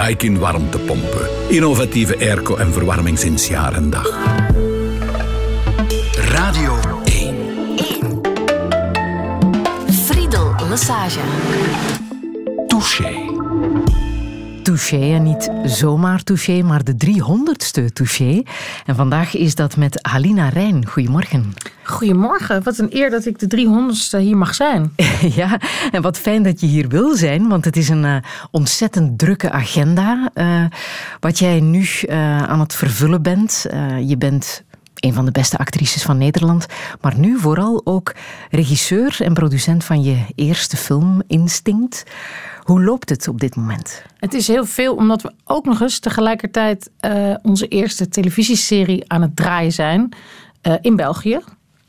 Daikin warmtepompen. Innovatieve airco en verwarming sinds jaar en dag. Radio 1. Friedel Massage. Touché. Touché en niet zomaar touché, maar de 300ste touché. En vandaag is dat met Halina Rijn. Goedemorgen. Goedemorgen, wat een eer dat ik de 300ste hier mag zijn. ja, en wat fijn dat je hier wil zijn, want het is een uh, ontzettend drukke agenda uh, wat jij nu uh, aan het vervullen bent. je bent een van de beste actrices van Nederland, maar nu vooral ook regisseur en producent van je eerste film Instinct. Hoe loopt het op dit moment? Het is heel veel, omdat we ook nog eens tegelijkertijd uh, onze eerste televisieserie aan het draaien zijn uh, in België.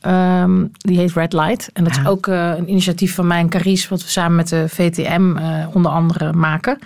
Um, die heet Red Light. En dat is ook uh, een initiatief van mij en Carice, wat we samen met de VTM onder andere maken.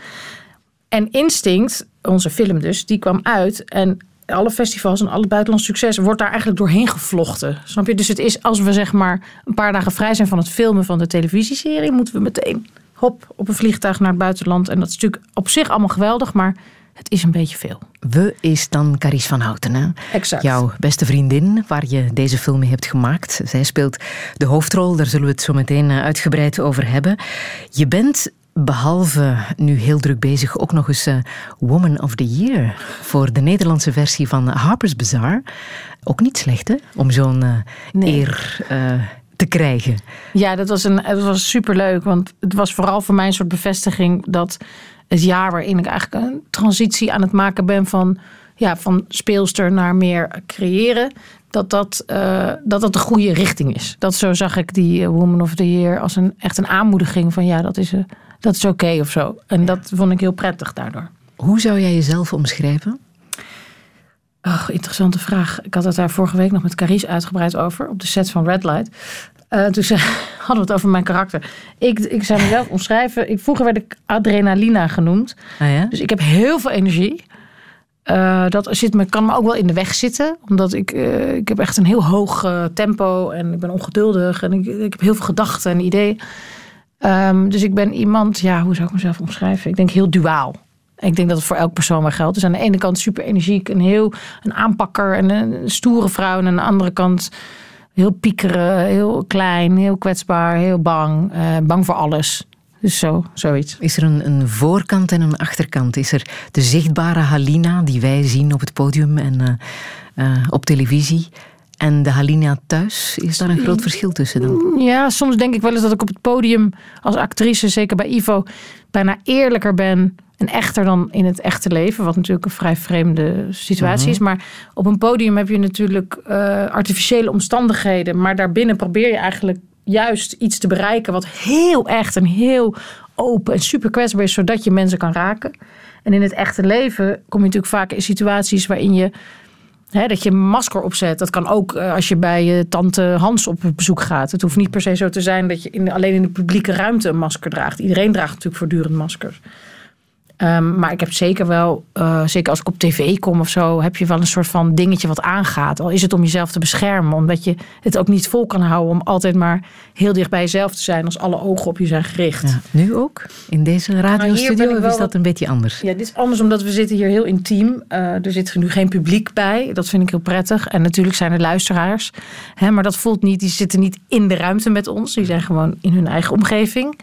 En Instinct, onze film dus, die kwam uit. En alle festivals en alle buitenlandse succes wordt daar eigenlijk doorheen gevlochten. Snap je? Dus het is als we zeg maar een paar dagen vrij zijn van het filmen van de televisieserie, moeten we meteen hop op een vliegtuig naar het buitenland. En dat is natuurlijk op zich allemaal geweldig, maar het is een beetje veel. We is dan Caries van Houten, hè? Exact. Jouw beste vriendin, waar je deze film mee hebt gemaakt. Zij speelt de hoofdrol, daar zullen we het zo meteen eh, uitgebreid over hebben. Je bent behalve nu heel druk bezig ook nog eens uh, Woman of the Year voor de Nederlandse versie van Harper's Bazaar. Ook niet slecht, hè? Om zo'n uh, nee. eer te krijgen. Ja, dat was, een, dat was superleuk. Want het was vooral voor mij een soort bevestiging dat het jaar waarin ik eigenlijk een transitie aan het maken ben van, ja, van speelster naar meer creëren. Dat dat, uh, dat dat de goede richting is. Dat zo zag ik die Woman of the Year als een, echt een aanmoediging van ja, dat is, uh, dat is oké okay of zo. En dat vond ik heel prettig daardoor. Hoe zou jij jezelf omschrijven? Oh, interessante vraag. Ik had het daar vorige week nog met Carice uitgebreid over. Op de set van Red Light. Uh, toen hadden we het over mijn karakter. Ik, ik zou mezelf omschrijven. Ik, vroeger werd ik adrenalina genoemd. Ah ja? Dus ik heb heel veel energie. Uh, dat zit me, kan me ook wel in de weg zitten. Omdat ik, uh, ik heb echt een heel hoog tempo. En ik ben ongeduldig. En ik, ik heb heel veel gedachten en ideeën. Um, dus ik ben iemand, ja, hoe zou ik mezelf omschrijven? Ik denk heel duaal. Ik denk dat het voor elk persoon maar geldt. Dus aan de ene kant super energiek, een heel een aanpakker en een stoere vrouw. En aan de andere kant heel piekeren, heel klein, heel kwetsbaar, heel bang. Uh, bang voor alles. Dus zo, zoiets. Is er een, een, voorkant en een achterkant? Is er de zichtbare Halina die wij zien op het podium en uh, uh, op televisie? En de Halina thuis, is daar een groot verschil tussen dan? Ja, soms denk ik wel eens dat ik op het podium als actrice, zeker bij Ivo, bijna eerlijker ben en echter dan in het echte leven. Wat natuurlijk een vrij vreemde situatie is. Maar op een podium heb je natuurlijk uh, artificiële omstandigheden. Maar daarbinnen probeer je eigenlijk juist iets te bereiken wat heel echt en heel open en super kwetsbaar is, zodat je mensen kan raken. En in het echte leven kom je natuurlijk vaak in situaties waarin je He, dat je een masker opzet. Dat kan ook uh, als je bij je tante Hans op bezoek gaat. Het hoeft niet per se zo te zijn dat je in, alleen in de publieke ruimte een masker draagt. Iedereen draagt natuurlijk voortdurend maskers. Um, maar ik heb zeker wel, uh, zeker als ik op tv kom of zo, heb je wel een soort van dingetje wat aangaat. Al is het om jezelf te beschermen, omdat je het ook niet vol kan houden om altijd maar heel dicht bij jezelf te zijn als alle ogen op je zijn gericht. Ja, nu ook? In deze radiostudio? Of is dat een beetje anders? Ja, dit is anders omdat we zitten hier heel intiem. Uh, er zit nu geen publiek bij. Dat vind ik heel prettig. En natuurlijk zijn er luisteraars. Hè, maar dat voelt niet, die zitten niet in de ruimte met ons. Die zijn gewoon in hun eigen omgeving.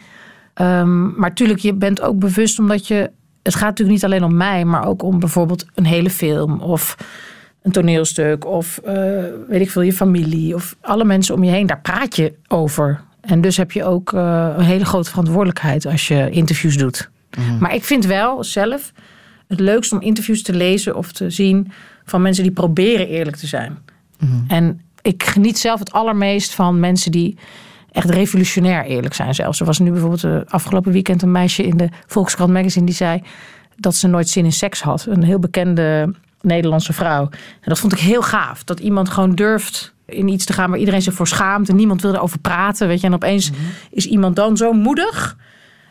Um, maar natuurlijk, je bent ook bewust omdat je het gaat natuurlijk niet alleen om mij, maar ook om bijvoorbeeld een hele film of een toneelstuk of uh, weet ik veel, je familie of alle mensen om je heen. Daar praat je over. En dus heb je ook uh, een hele grote verantwoordelijkheid als je interviews doet. Mm. Maar ik vind wel zelf het leukst om interviews te lezen of te zien van mensen die proberen eerlijk te zijn. Mm. En ik geniet zelf het allermeest van mensen die echt revolutionair eerlijk zijn zelfs. Er was nu bijvoorbeeld uh, afgelopen weekend een meisje in de Volkskrant magazine die zei dat ze nooit zin in seks had. Een heel bekende Nederlandse vrouw. En dat vond ik heel gaaf. Dat iemand gewoon durft in iets te gaan waar iedereen zich voor schaamt en niemand wil erover praten. Weet je? En opeens mm -hmm. is iemand dan zo moedig.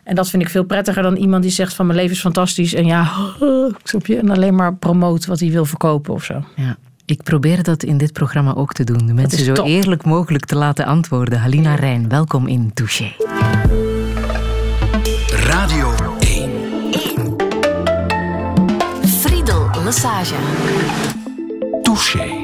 En dat vind ik veel prettiger dan iemand die zegt van mijn leven is fantastisch. En ja, je, en alleen maar promoot wat hij wil verkopen of zo. Ja. Ik probeer dat in dit programma ook te doen. De mensen zo eerlijk mogelijk te laten antwoorden. Halina Rijn, welkom in Touché. Radio 1. Friedel Massage. Touché.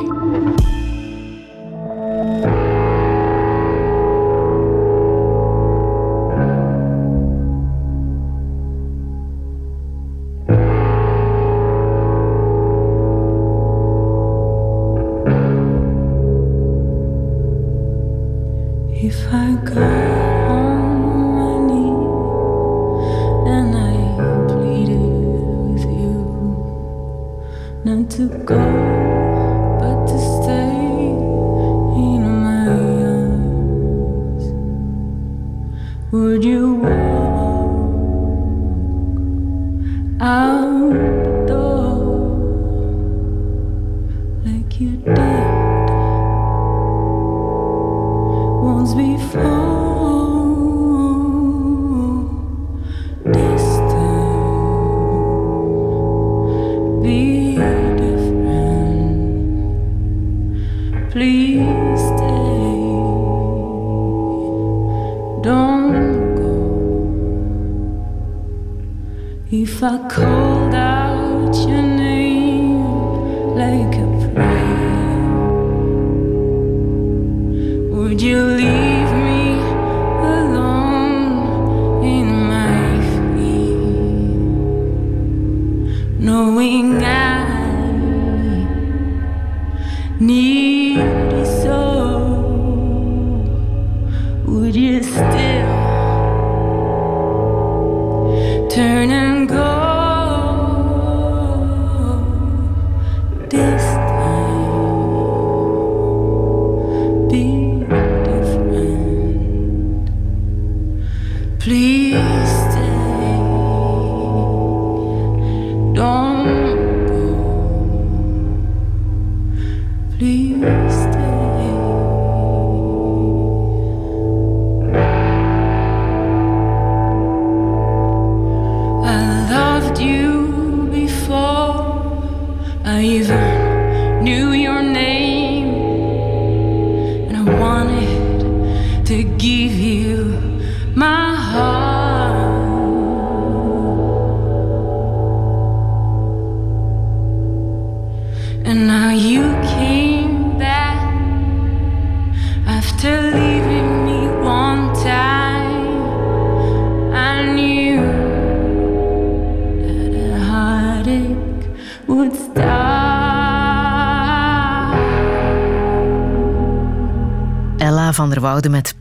Knowing I need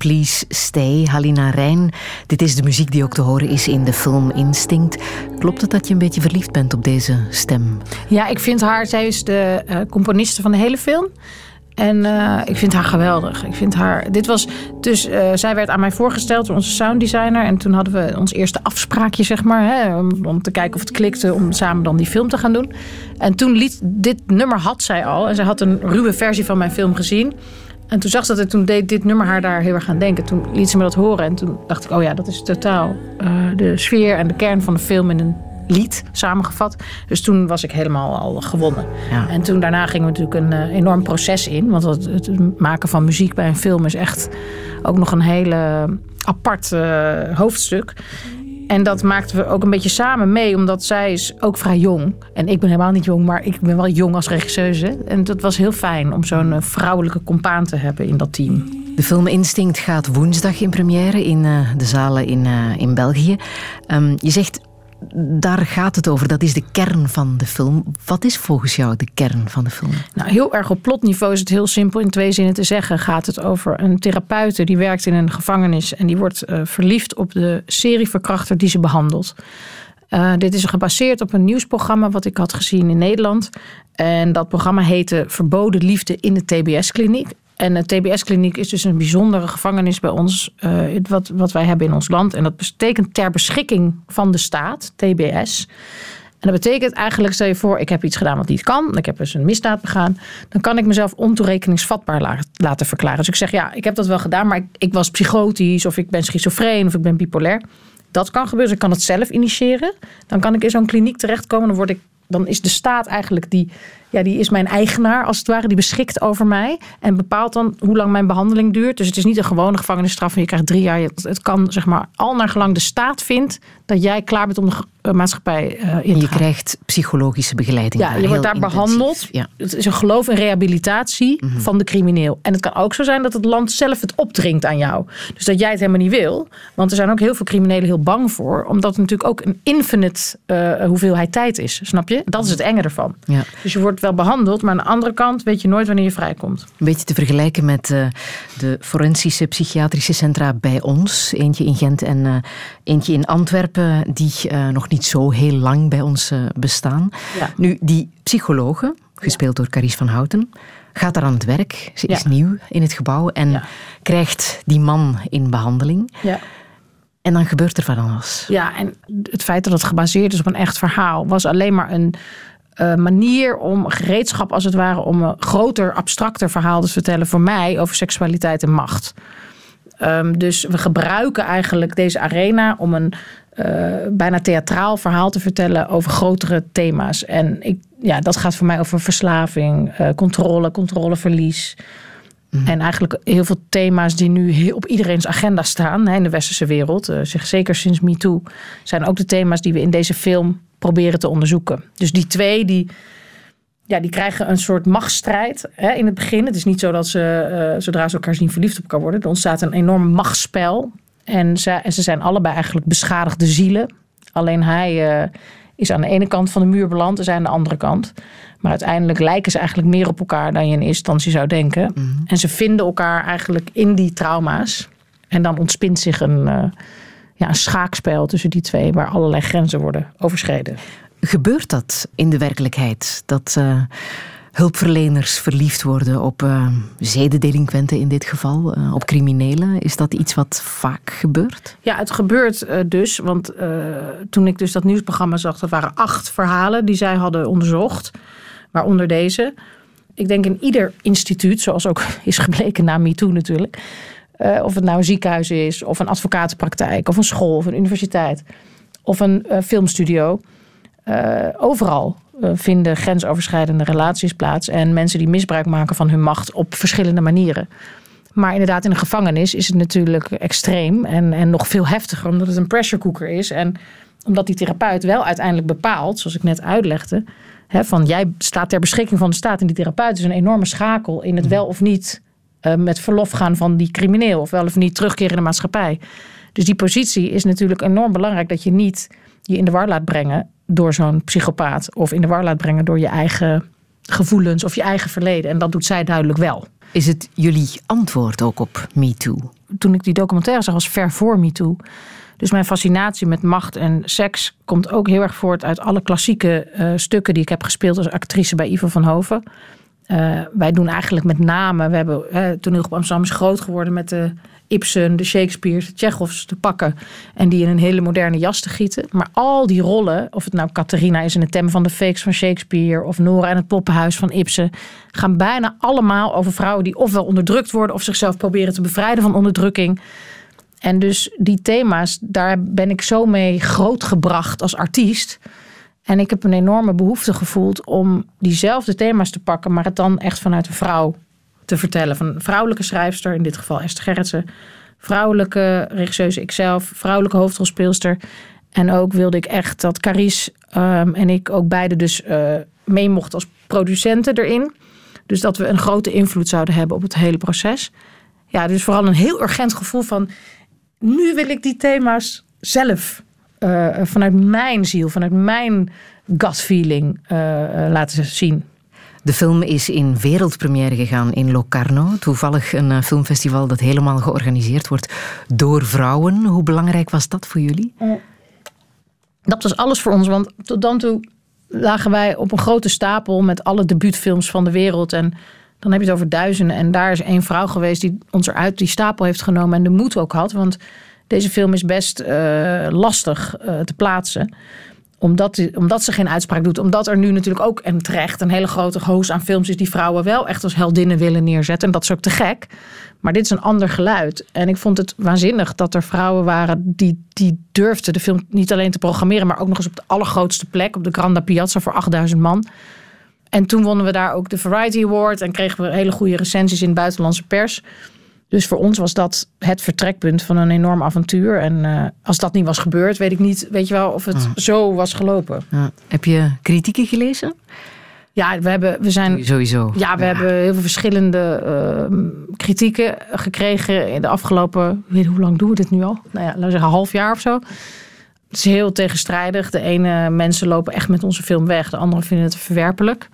Please Stay, Halina Rijn. Dit is de muziek die ook te horen is in de film Instinct. Klopt het dat je een beetje verliefd bent op deze stem? Ja, ik vind haar, zij is de uh, componiste van de hele film. En uh, ik vind haar geweldig. Ik vind haar. Dit was dus. Uh, zij werd aan mij voorgesteld door onze sounddesigner. En toen hadden we ons eerste afspraakje, zeg maar. Hè, om, om, te kijken of het klikte. Om samen dan die film te gaan doen. En toen liet. Dit nummer had zij al. En zij had een ruwe versie van mijn film gezien. En toen zag ze dat en toen deed dit nummer haar daar heel erg aan denken. Toen liet ze me dat horen. En toen dacht ik, oh ja, dat is totaal uh, de sfeer en de kern van de film in een lied samengevat. Dus toen was ik helemaal al gewonnen. Ja. En toen daarna gingen we natuurlijk een uh, enorm proces in. Want het, het, maken van muziek bij een film is echt ook nog een hele apart uh, hoofdstuk. En dat maakten we ook een beetje samen mee, omdat zij is ook vrij jong. En ik ben helemaal niet jong, maar ik ben wel jong als regisseuse. En dat was heel fijn om zo'n uh, vrouwelijke compaan te hebben in dat team. De film Instinct gaat woensdag in première in uh, de zalen in, uh, in België. Um, je zegt, daar gaat het over. Dat is de kern van de film. Wat is volgens jou de kern van de film? Nou, heel erg op plotniveau is het heel simpel in twee zinnen te zeggen. Gaat het over een therapeute die werkt in een gevangenis en die wordt uh, verliefd op de serieverkrachter die ze behandelt. Uh, dit is gebaseerd op een nieuwsprogramma wat ik had gezien in Nederland. En dat programma heette Verboden Liefde in de TBS-kliniek. En de TBS-kliniek is dus een bijzondere gevangenis bij ons, uh, wat, wat wij hebben in ons land. En dat betekent ter beschikking van de staat, TBS. En dat betekent eigenlijk, stel je voor, ik heb iets gedaan wat niet kan. Ik heb dus een misdaad begaan. Dan kan ik mezelf ontoerekeningsvatbaar la laten verklaren. Dus ik zeg, ja, ik heb dat wel gedaan, maar ik, ik was psychotisch of ik ben schizofreen of ik ben bipolair. Dat kan gebeuren. Dus ik kan het zelf initiëren. Dan kan ik in zo'n kliniek terechtkomen. Dan, word ik, dan is de staat eigenlijk die ja, die is mijn eigenaar als het ware. Die beschikt over mij en bepaalt dan hoe lang mijn behandeling duurt. Dus het is niet een gewone gevangenisstraf en je krijgt drie jaar. Het, kan zeg maar al naar gelang de staat vindt dat jij klaar bent om de maatschappij eh, in En te je krijgt psychologische begeleiding. Ja, je wordt daar intensief. behandeld. Ja. Het is een geloof in rehabilitatie van de crimineel. En het kan ook zo zijn dat het land zelf het opdringt aan jou. Dus dat jij het helemaal niet wil. Want er zijn ook heel veel criminelen heel bang voor. Omdat het natuurlijk ook een infinite eh, hoeveelheid tijd is. Snap je? Dat is het enge ervan. Ja. Dus je wordt wel behandeld. Maar aan de andere kant weet je nooit wanneer je vrijkomt. Een beetje te vergelijken met de forensische psychiatrische centra bij ons. Eentje in Gent en eentje in Antwerpen, die nog niet zo heel lang bij ons eh, bestaan. Ja. Nu, die psychologe, gespeeld door Carice van Houten, gaat daar aan het werk. Ze is nieuw in het gebouw en krijgt die man in behandeling. Ja. En dan gebeurt er van alles. Ja, en het feit dat het gebaseerd is op een echt verhaal was alleen maar een eh, manier om gereedschap als het ware om een groter, abstracter verhaal te vertellen voor mij over seksualiteit en macht. Ehm, dus we gebruiken eigenlijk deze arena om een eh, bijna theatraal verhaal te vertellen over grotere thema's. En ik, ja, dat gaat voor mij over verslaving, eh, controle, controleverlies. En eigenlijk heel veel thema's die nu heel op iedereen's agenda staan hè, in de westerse wereld, eh, zich zeker sinds MeToo, zijn ook de thema's die we in deze film proberen te onderzoeken. Dus die twee, die, ja, die krijgen een soort machtsstrijd hè, in het begin. Het is niet zo dat ze, zodra ze elkaar zien, verliefd op elkaar worden. Er ontstaat een enorm machtsspel. En ze, en ze zijn allebei eigenlijk beschadigde zielen. Alleen hij eh, is aan de ene kant van de muur beland en zij aan de andere kant. Maar uiteindelijk lijken ze eigenlijk meer op elkaar dan je in eerste instantie zou denken. En ze vinden elkaar eigenlijk in die trauma's. En dan ontspint zich een, eh, ja, een schaakspel tussen die twee, waar allerlei grenzen worden overschreden. Gebeurt dat in de werkelijkheid? Dat eh, hulpverleners verliefd worden op eh zedendelinquenten in dit geval, eh, op criminelen? Is dat iets wat vaak gebeurt? Ja, het gebeurt eh, dus. Want toen ik dus dat nieuwsprogramma zag, dat waren acht verhalen die zij hadden onderzocht. Waaronder deze. Ik denk in ieder instituut, zoals ook is gebleken na MeToo natuurlijk. of het nou een ziekenhuis is, of een advocatenpraktijk, of een school, of een universiteit, of een filmstudio. Overal vinden grensoverschrijdende relaties plaats. En mensen die misbruik maken van hun macht op verschillende manieren. Maar inderdaad, in een gevangenis is het natuurlijk extreem en, en nog veel heftiger, omdat het een pressure cooker is. En omdat die therapeut wel uiteindelijk bepaalt, zoals ik net uitlegde, hè, van jij staat ter beschikking van de staat en die therapeut is een enorme schakel in het wel of niet eh, met verlof gaan van die crimineel, of wel of niet terugkeren in de maatschappij. Dus die positie is natuurlijk enorm belangrijk dat je niet je in de war laat brengen door zo'n psychopaat of in de war laat brengen door je eigen gevoelens of je eigen verleden. En dat doet zij duidelijk wel. Is het jullie antwoord ook op MeToo? toen ik die documentaire zag, was ver voor me toe. Dus mijn fascinatie met macht en seks komt ook heel erg voort uit alle klassieke eh, stukken die ik heb gespeeld als actrice bij Ivo van Hoven. Eh, wij doen eigenlijk met name, we hebben uh, toneel op Amsterdam is groot geworden met de Ibsen, de Shakespeare, de te pakken en die in een hele moderne jas te gieten. Maar al die rollen, of het nou Catharina is in het Tem van de Fakes van Shakespeare of Nora in het Poppenhuis van Ibsen, gaan bijna allemaal over vrouwen die ofwel onderdrukt worden of zichzelf proberen te bevrijden van onderdrukking. En dus die thema's, daar ben ik zo mee grootgebracht als artiest. En ik heb een enorme behoefte gevoeld om diezelfde thema's te pakken, maar het dan echt vanuit een vrouw te vertellen. Van vrouwelijke schrijfster, in dit geval Esther Gerritsen. Vrouwelijke regisseuse ikzelf, vrouwelijke hoofdrolspeelster. En ook wilde ik echt dat Carice um, en ik ook beide dus uh, mee mochten als producenten erin. Dus dat we een grote invloed zouden hebben op het hele proces. Ja, dus vooral een heel urgent gevoel van... nu wil ik die thema's zelf uh, vanuit mijn ziel, vanuit mijn gut feeling uh, laten zien. De film is in wereldpremière gegaan in Locarno. Toevallig een uh, filmfestival dat helemaal georganiseerd wordt door vrouwen. Hoe belangrijk was dat voor jullie? Dat was alles voor ons, want tot dan toe lagen wij op een grote stapel met alle debuutfilms van de wereld. En dan heb je het over duizenden. En daar is één vrouw geweest die ons eruit die stapel heeft genomen en de moed ook had. Want deze film is best uh, lastig uh, te plaatsen. Omdat, omdat ze geen uitspraak doet. Omdat er nu natuurlijk ook en terecht een hele grote hoos aan films is die vrouwen wel echt als heldinnen willen neerzetten. En dat is ook te gek. Maar dit is een ander geluid. En ik vond het waanzinnig dat er vrouwen waren die, die durfden de film niet alleen te programmeren, maar ook nog eens op de allergrootste plek, op de Granda Piazza voor 8000 man. en toen wonnen we daar ook de Variety Award en kregen we hele goede recensies in de buitenlandse pers. Dus voor ons was dat het vertrekpunt van een enorm avontuur. En eh, als dat niet was gebeurd, weet ik niet, weet je wel, of het zo was gelopen. Ja. Heb je kritieken gelezen? Ja, we, hebben, we zijn Sowieso. Ja, we hebben heel veel verschillende eh, kritieken gekregen in de afgelopen, weet hoe lang doen we dit nu al? Nou ja, laten we zeggen half jaar of zo. Het is heel tegenstrijdig. De ene mensen lopen echt met onze film weg, de anderen vinden het verwerpelijk.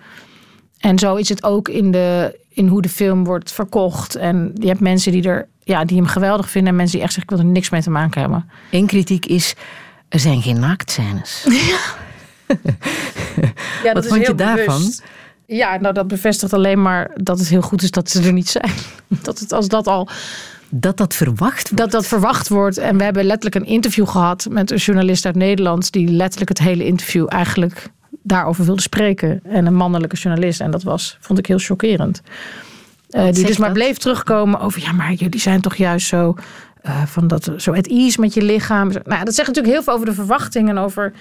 En zo is het ook in, de, in hoe de film wordt verkocht. En je hebt mensen die, er, ja, die hem geweldig vinden en mensen die echt zeggen, ik wil er niks mee te maken hebben. Eén kritiek is, er zijn geen naaktscènes. Ja, Wat vond je daarvan? Ja, nou dat bevestigt alleen maar dat het heel goed is dat ze er niet zijn. Dat het als dat al Dat dat verwacht wordt. dat dat verwacht wordt. En we hebben letterlijk een interview gehad met een journalist uit Nederland die letterlijk het hele interview eigenlijk daarover wilde spreken. En een mannelijke journalist. En dat was, vond ik heel chockerend. Eh, die dus maar dat? bleef terugkomen over ja, maar jullie zijn toch juist zo eh, van dat zo at ease met je lichaam. Nou, dat zegt natuurlijk heel veel over de verwachtingen over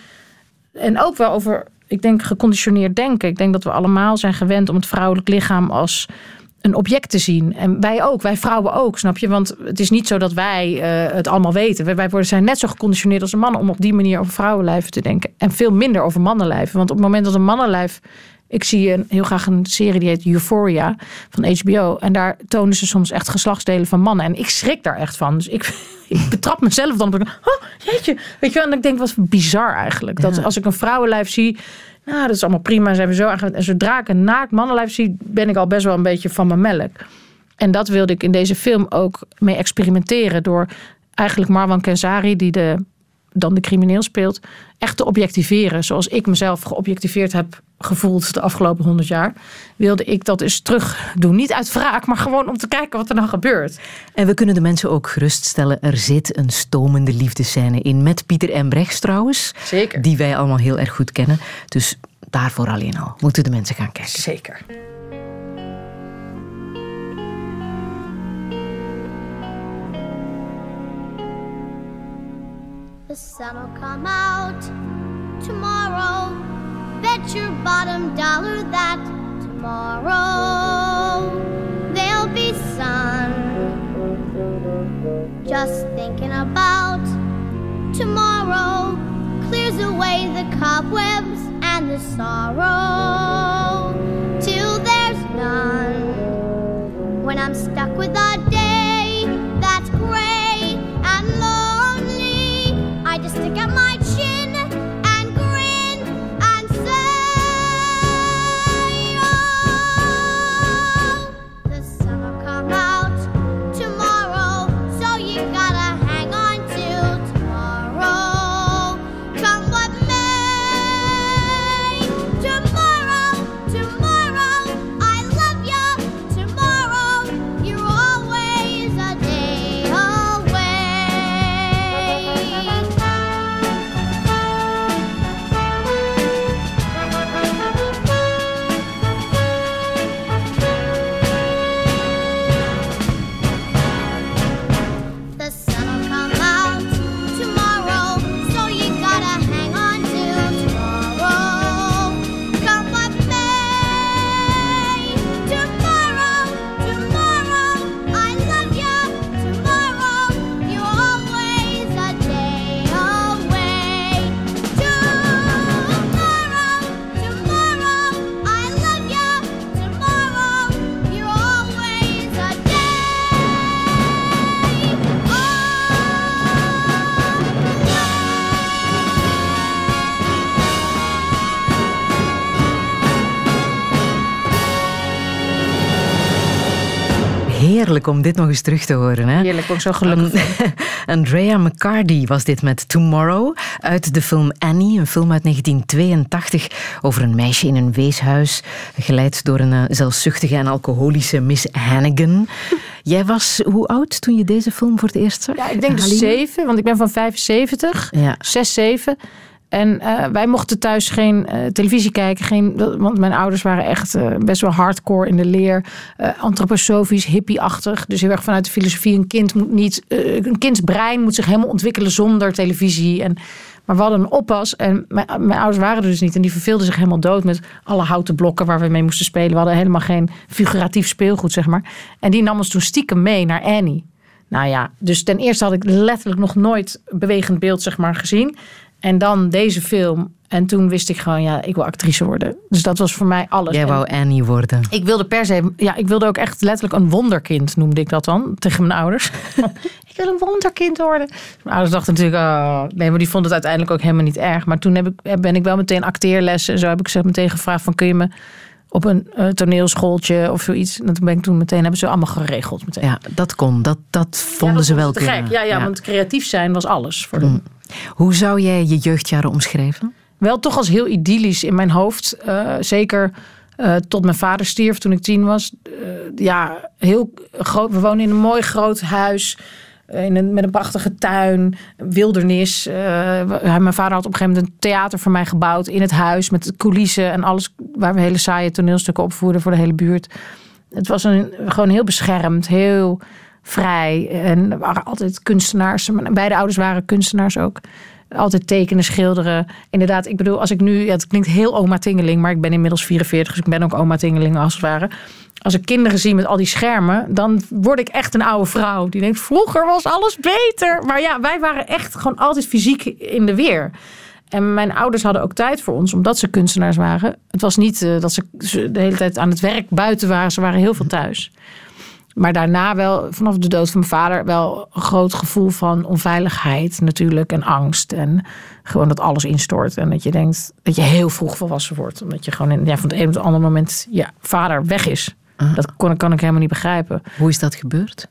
en ook wel over, ik denk, geconditioneerd denken. Ik denk dat we allemaal zijn gewend om het vrouwelijk lichaam als een object te zien. En wij ook, wij vrouwen ook, snap je? Want het is niet zo dat wij eh, het allemaal weten. Wij, wij worden, zijn net zo geconditioneerd als de mannen om op die manier over vrouwenlijven te denken. En veel minder over mannenlijven. Want op het moment dat een mannenlijf. Ik zie een, heel graag een serie die heet Euphoria van HBO. En daar tonen ze soms echt geslachtsdelen van mannen. En ik schrik daar echt van. Dus ik, ik betrap mezelf dan op. Oh, jeetje. Weet je wel? En ik denk, wat bizar eigenlijk. Dat als ik een vrouwenlijf zie. Nou, dat is allemaal prima. Ze hebben zo aangewend. En zodra ik een naakt mannenlijf zie, ben ik al best wel een beetje van mijn melk. En dat wilde ik in deze film ook mee experimenteren. Door eigenlijk Marwan Kenzari, die de, dan de crimineel speelt, echt te objectiveren. Zoals ik mezelf geobjectiveerd heb gevoeld de afgelopen honderd jaar. Wilde ik dat eens terug doen. Niet uit wraak, maar gewoon om te kijken wat er dan gebeurt. En we kunnen de mensen ook geruststellen. Er zit een stomende liefdescène in. Met Pieter Embrechts trouwens. Zeker. Die wij allemaal heel erg goed kennen. Dus daarvoor alleen al moeten de mensen gaan kijken. Zeker. The sun will come out tomorrow. Your bottom dollar that tomorrow there'll be sun. Just thinking about tomorrow clears away the cobwebs and the sorrow till there's none. When I'm stuck Heerlijk om dit nog eens terug te horen. Hè? Heerlijk, ook zo gelukkig. Andrea McCarty was dit met Tomorrow uit de film Annie, een film uit 1982 over een meisje in een weeshuis, geleid door een eh, zelfzuchtige en alcoholische Miss Hannigan. Jij was hoe oud toen je deze film voor het eerst zag? Ja, ik denk dus zeven, want ik ben van 75. Ja. Zes, zeven. En eh, wij mochten thuis geen eh, televisie kijken. Geen, want mijn ouders waren echt eh, best wel hardcore in de leer. antroposofisch, hippie-achtig. Dus heel erg vanuit de filosofie. Een kind moet niet. een kinds brein moet zich helemaal ontwikkelen zonder televisie. En, maar we hadden een oppas. En mijn, mijn ouders waren er dus niet. En die verveelden zich helemaal dood met alle houten blokken waar we mee moesten spelen. We hadden helemaal geen figuratief speelgoed, zeg maar. En die nam ons toen stiekem mee naar Annie. Nou ja, dus ten eerste had ik letterlijk nog nooit bewegend beeld zeg maar, gezien. En dan deze film. En toen wist ik gewoon, ja, ik wil actrice worden. Dus dat was voor mij alles. Jij wou Annie worden. Ik wilde per se, ja, ik wilde ook echt letterlijk een wonderkind, noemde ik dat dan, tegen mijn ouders. ik wil een wonderkind worden. Mijn ouders dachten natuurlijk, oh, nee, maar die vonden het uiteindelijk ook helemaal niet erg. Maar toen heb ik, ben ik wel meteen acteerlessen en zo heb ik ze meteen gevraagd van, kun je me op een eh, toneelschooltje of zoiets. En dat ben ik toen meteen, hebben ze allemaal geregeld meteen. Ja, dat kon. Dat, dat vonden Ja, dat ze wel te kunnen. gek. Ja, ja, want creatief zijn was alles voor hen. Hoe zou jij je jeugdjaren omschrijven? Wel toch als heel idyllisch in mijn hoofd. Eh, zeker eh, tot mijn vader stierf toen ik tien was. Eh, ja, heel groot. We wonen in een mooi groot huis. In een, met een prachtige tuin, wildernis. Mijn vader had op een gegeven moment een theater voor mij gebouwd in het huis. Met coulissen en alles waar we hele saaie toneelstukken opvoerden voor de hele buurt. Het was een, gewoon heel beschermd, heel vrij. En waren altijd kunstenaars. Beide ouders waren kunstenaars ook. Altijd tekenen, schilderen. Inderdaad, ik bedoel, als ik nu... Ja, het klinkt heel oma Tingeling, maar ik ben inmiddels 44... dus ik ben ook oma Tingeling als het ware. Als ik kinderen zie met al die schermen... dan word ik echt een oude vrouw. Die denkt, vroeger was alles beter. Maar ja, wij waren echt gewoon altijd fysiek in de weer. En mijn ouders hadden ook tijd voor ons, omdat ze kunstenaars waren. Het was niet eh, dat ze de hele tijd aan het werk buiten waren. Ze waren heel veel thuis. Maar daarna wel, vanaf de dood van mijn vader, wel een groot gevoel van onveiligheid natuurlijk. En angst. En gewoon dat alles instort. En dat je denkt dat je heel vroeg volwassen wordt. Omdat je gewoon in, ja, van het een op het andere moment, ja, vader weg is. Dat kon, kan ik helemaal niet begrijpen. Hoe is dat gebeurd?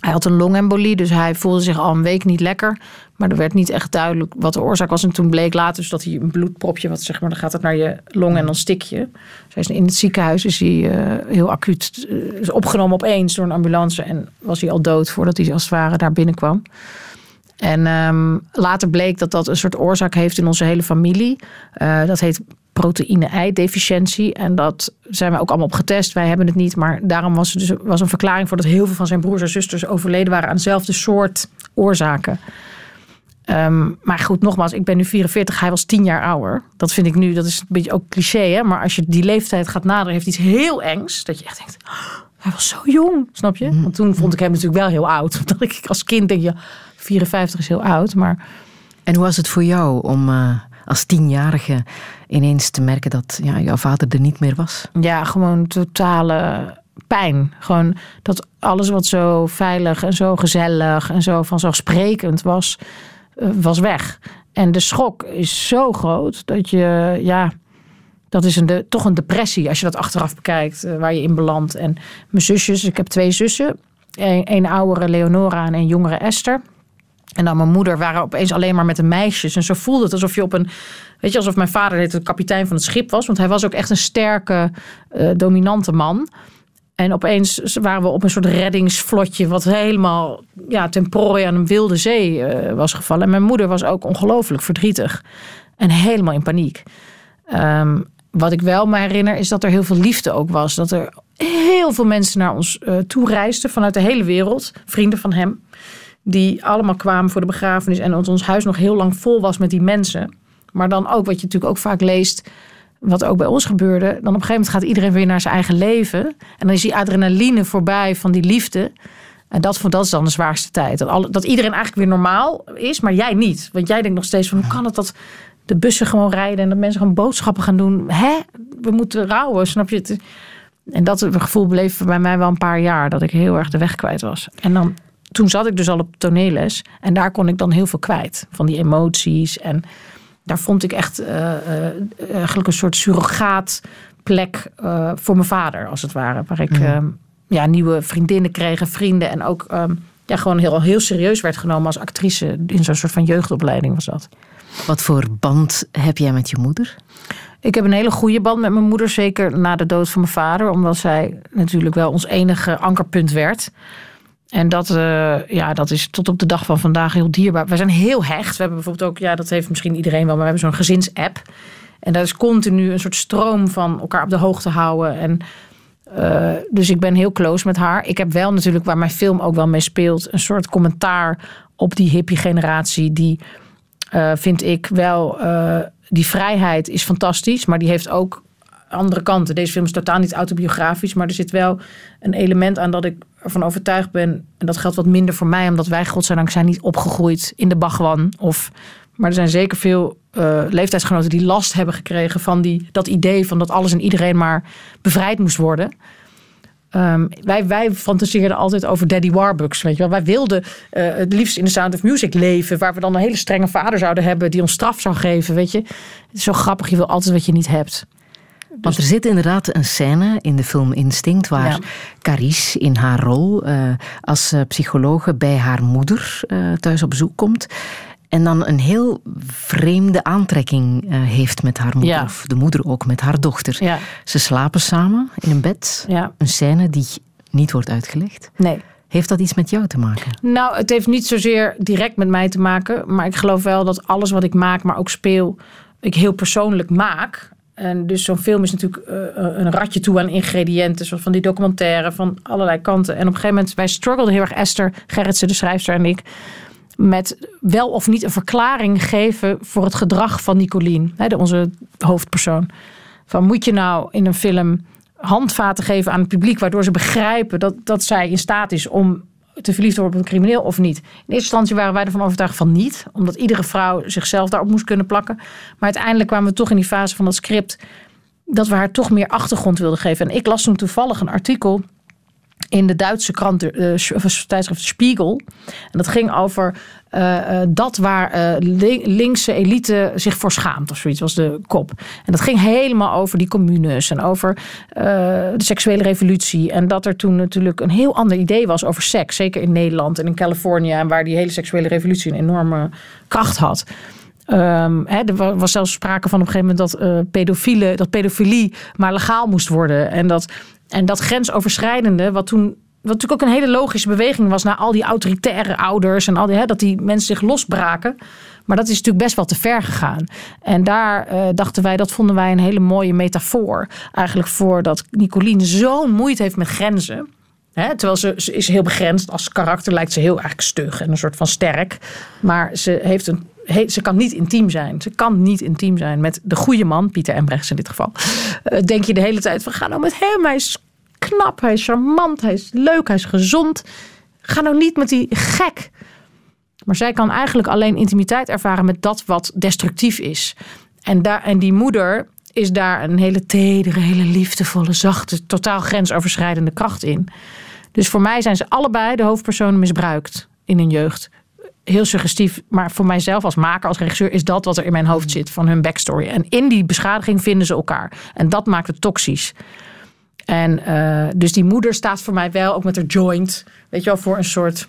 Hij had een longembolie, dus hij voelde zich al een week niet lekker. Maar er werd niet echt duidelijk wat de oorzaak was. En toen bleek later dus dat hij een bloedpropje, wat zeg maar, dan gaat het naar je long en dan stik je. Dus is in het ziekenhuis is hij eh, heel acuut eh, opgenomen opeens door een ambulance. En was hij al dood voordat hij als het ware daar binnenkwam. En ehm, later bleek dat dat een soort oorzaak heeft in onze hele familie. Eh, dat heet proteïne-ei-deficiëntie. En dat zijn we ook allemaal op getest. Wij hebben het niet, maar daarom was er dus was een verklaring voor dat heel veel van zijn broers en zusters overleden waren aan dezelfde soort oorzaken. Ehm, maar goed, nogmaals, ik ben nu 44, hij was 10 jaar ouder. Dat vind ik nu, dat is een beetje ook cliché, hè? maar als je die leeftijd gaat naderen, heeft iets heel engs. Dat je echt denkt, "Oh, hij was zo jong, snap je? Want toen vond ik hem natuurlijk wel heel oud. Omdat ik als kind denk, ja, 54 is heel oud, maar En hoe was het voor jou om eh, als tienjarige ineens te merken dat ja, jouw vader er niet meer was? ja, gewoon totale pijn. Gewoon dat alles wat zo veilig en zo gezellig en zo vanzelfsprekend was, was weg. En de schok is zo groot dat je, ja, dat is een de, toch een depressie als je dat achteraf bekijkt, eh, waar je in belandt. En mijn zusjes, ik heb twee zussen, een, een oudere Leonora en een jongere Esther. En dan mijn moeder waren opeens alleen maar met de meisjes. En zo voelde het alsof je op een. Weet je, alsof mijn vader de kapitein van het schip was. Want hij was ook echt een sterke, eh, dominante man. En opeens waren we op een soort reddingsvlotje. wat helemaal ja, ten prooi aan een wilde zee eh, was gevallen. En mijn moeder was ook ongelooflijk verdrietig. En helemaal in paniek. Ehm, wat ik wel me herinner is dat er heel veel liefde ook was. Dat er heel veel mensen naar ons eh, toe reisden vanuit de hele wereld. Vrienden van hem. Die allemaal kwamen voor de begrafenis. En dat ons huis nog heel lang vol was met die mensen. Maar dan ook, wat je natuurlijk ook vaak leest. Wat ook bij ons gebeurde. Dan op een gegeven moment gaat iedereen weer naar zijn eigen leven. En dan is die adrenaline voorbij van die liefde. En dat, dat is dan de zwaarste tijd. Dat, alle, dat iedereen eigenlijk weer normaal is, maar jij niet. Want jij denkt nog steeds van hoe kan het dat de bussen gewoon rijden. En dat mensen gewoon boodschappen gaan doen. Hè? We moeten rouwen, snap je? En dat gevoel bleef bij mij wel een paar jaar. Dat ik heel erg de weg kwijt was. En dan, toen zat ik dus al op toneelles. En daar kon ik dan heel veel kwijt. Van die emoties. En daar vond ik echt eh, eh, eigenlijk een soort surrogaatplek eh, voor mijn vader, als het ware. Waar ik eh, ja, nieuwe vriendinnen kreeg, en vrienden. En ook eh, ja, gewoon heel, heel serieus werd genomen als actrice. In zo'n soort van jeugdopleiding was dat. Wat voor band heb jij met je moeder? Ik heb een hele goede band met mijn moeder, zeker na de dood van mijn vader, omdat zij natuurlijk wel ons enige ankerpunt werd. En dat, eh, ja, dat is tot op de dag van vandaag heel dierbaar. We zijn heel hecht. We hebben bijvoorbeeld ook, ja, dat heeft misschien iedereen wel, maar we hebben zo'n gezinsapp. En dat is continu een soort stroom van elkaar op de hoogte houden. En eh, dus ik ben heel close met haar. Ik heb wel natuurlijk, waar mijn film ook wel mee speelt, een soort commentaar op die hippie generatie. Die eh, vind ik wel, die vrijheid is fantastisch, maar die heeft ook andere kanten. Deze film is totaal niet autobiografisch, maar er zit wel een element aan dat ik ervan overtuigd ben. En dat geldt wat minder voor mij, omdat wij, godzijdank, zijn niet opgegroeid in de Bagwan. Of, maar er zijn zeker veel eh, leeftijdsgenoten die last hebben gekregen van die, dat idee van dat alles en iedereen maar bevrijd moest worden. Ehm, wij, wij fantaseerden altijd over Daddy Warbucks. Weet je wel. Wij wilden eh, het liefst in de Sound of Music leven. Waar we dan een hele strenge vader zouden hebben. Die ons straf zou geven. Weet je. Het is zo grappig. Je wil altijd wat je niet hebt. Want er zit inderdaad een scène in de film Instinct waar Ja. Carice in haar rol eh, als eh, psychologe bij haar moeder eh, thuis op bezoek komt. En dan een heel vreemde aantrekking heeft met haar moeder. Ja. Of de moeder ook met haar dochter. Ja. Ze slapen samen in een bed. Een scène die niet wordt uitgelegd. Nee. Heeft dat iets met jou te maken? Nou, het heeft niet zozeer direct met mij te maken. Maar ik geloof wel dat alles wat ik maak, maar ook speel, ik heel persoonlijk maak. En dus zo'n film is natuurlijk eh, een ratje toe aan ingrediënten. Zoals van die documentaire, van allerlei kanten. En op een gegeven moment, wij struggelden heel erg, Esther Gerritsen, de schrijfster en ik... met wel of niet een verklaring geven voor het gedrag van Nicolien. Hè, de, onze hoofdpersoon. Van moet je nou in een film handvaten geven aan het publiek... waardoor ze begrijpen dat, dat zij in staat is om te verliefd worden op een crimineel of niet. In eerste instantie waren wij ervan overtuigd van niet. Omdat iedere vrouw zichzelf daarop moest kunnen plakken. Maar uiteindelijk kwamen we toch in die fase van dat script... dat we haar toch meer achtergrond wilden geven. En ik las toen toevallig een artikel in de Duitse krant, of tijdschrift Spiegel. En dat ging over eh, eh, dat waar li- linkse elite zich voor schaamt of zoiets was de kop. En dat ging helemaal over die communes en over de seksuele revolutie. En dat er toen natuurlijk een heel ander idee was over seks. Zeker in Nederland en in Californië. En waar die hele seksuele revolutie een enorme kracht had. Hè, er wa- was zelfs sprake van op een gegeven moment dat, eh pedofielen, dat pedofilie maar legaal moest worden. En dat, en dat grensoverschrijdende, wat toen. Wat natuurlijk ook een hele logische beweging was naar al die autoritaire ouders en al die, hè, dat die mensen zich losbraken. Maar dat is natuurlijk best wel te ver gegaan. En daar eh, dachten wij, dat vonden wij een hele mooie metafoor. Eigenlijk voor dat Nicolien zo'n moeite heeft met grenzen. Hè, terwijl ze, ze is heel begrensd. Als karakter lijkt ze heel eigenlijk stug en een soort van sterk. Maar ze, heeft een, ze kan niet intiem zijn. Ze kan niet intiem zijn met de goede man, Pieter Embrechts in dit geval. Eh, denk je de hele tijd van ga nou met hem. Hij is knap, hij is charmant, hij is leuk, hij is gezond. Ga nou niet met die gek. Maar zij kan eigenlijk alleen intimiteit ervaren met dat wat destructief is. En, daar, en die moeder is daar een hele tedere, hele liefdevolle, zachte, totaal grensoverschrijdende kracht in. Dus voor mij zijn ze allebei de hoofdpersonen misbruikt in hun jeugd. Heel suggestief, maar voor mijzelf als maker, als regisseur, is dat wat er in mijn hoofd zit van hun backstory. En in die beschadiging vinden ze elkaar. En dat maakt het toxisch. En eh, dus die moeder staat voor mij wel, ook met haar joint, weet je wel, voor een soort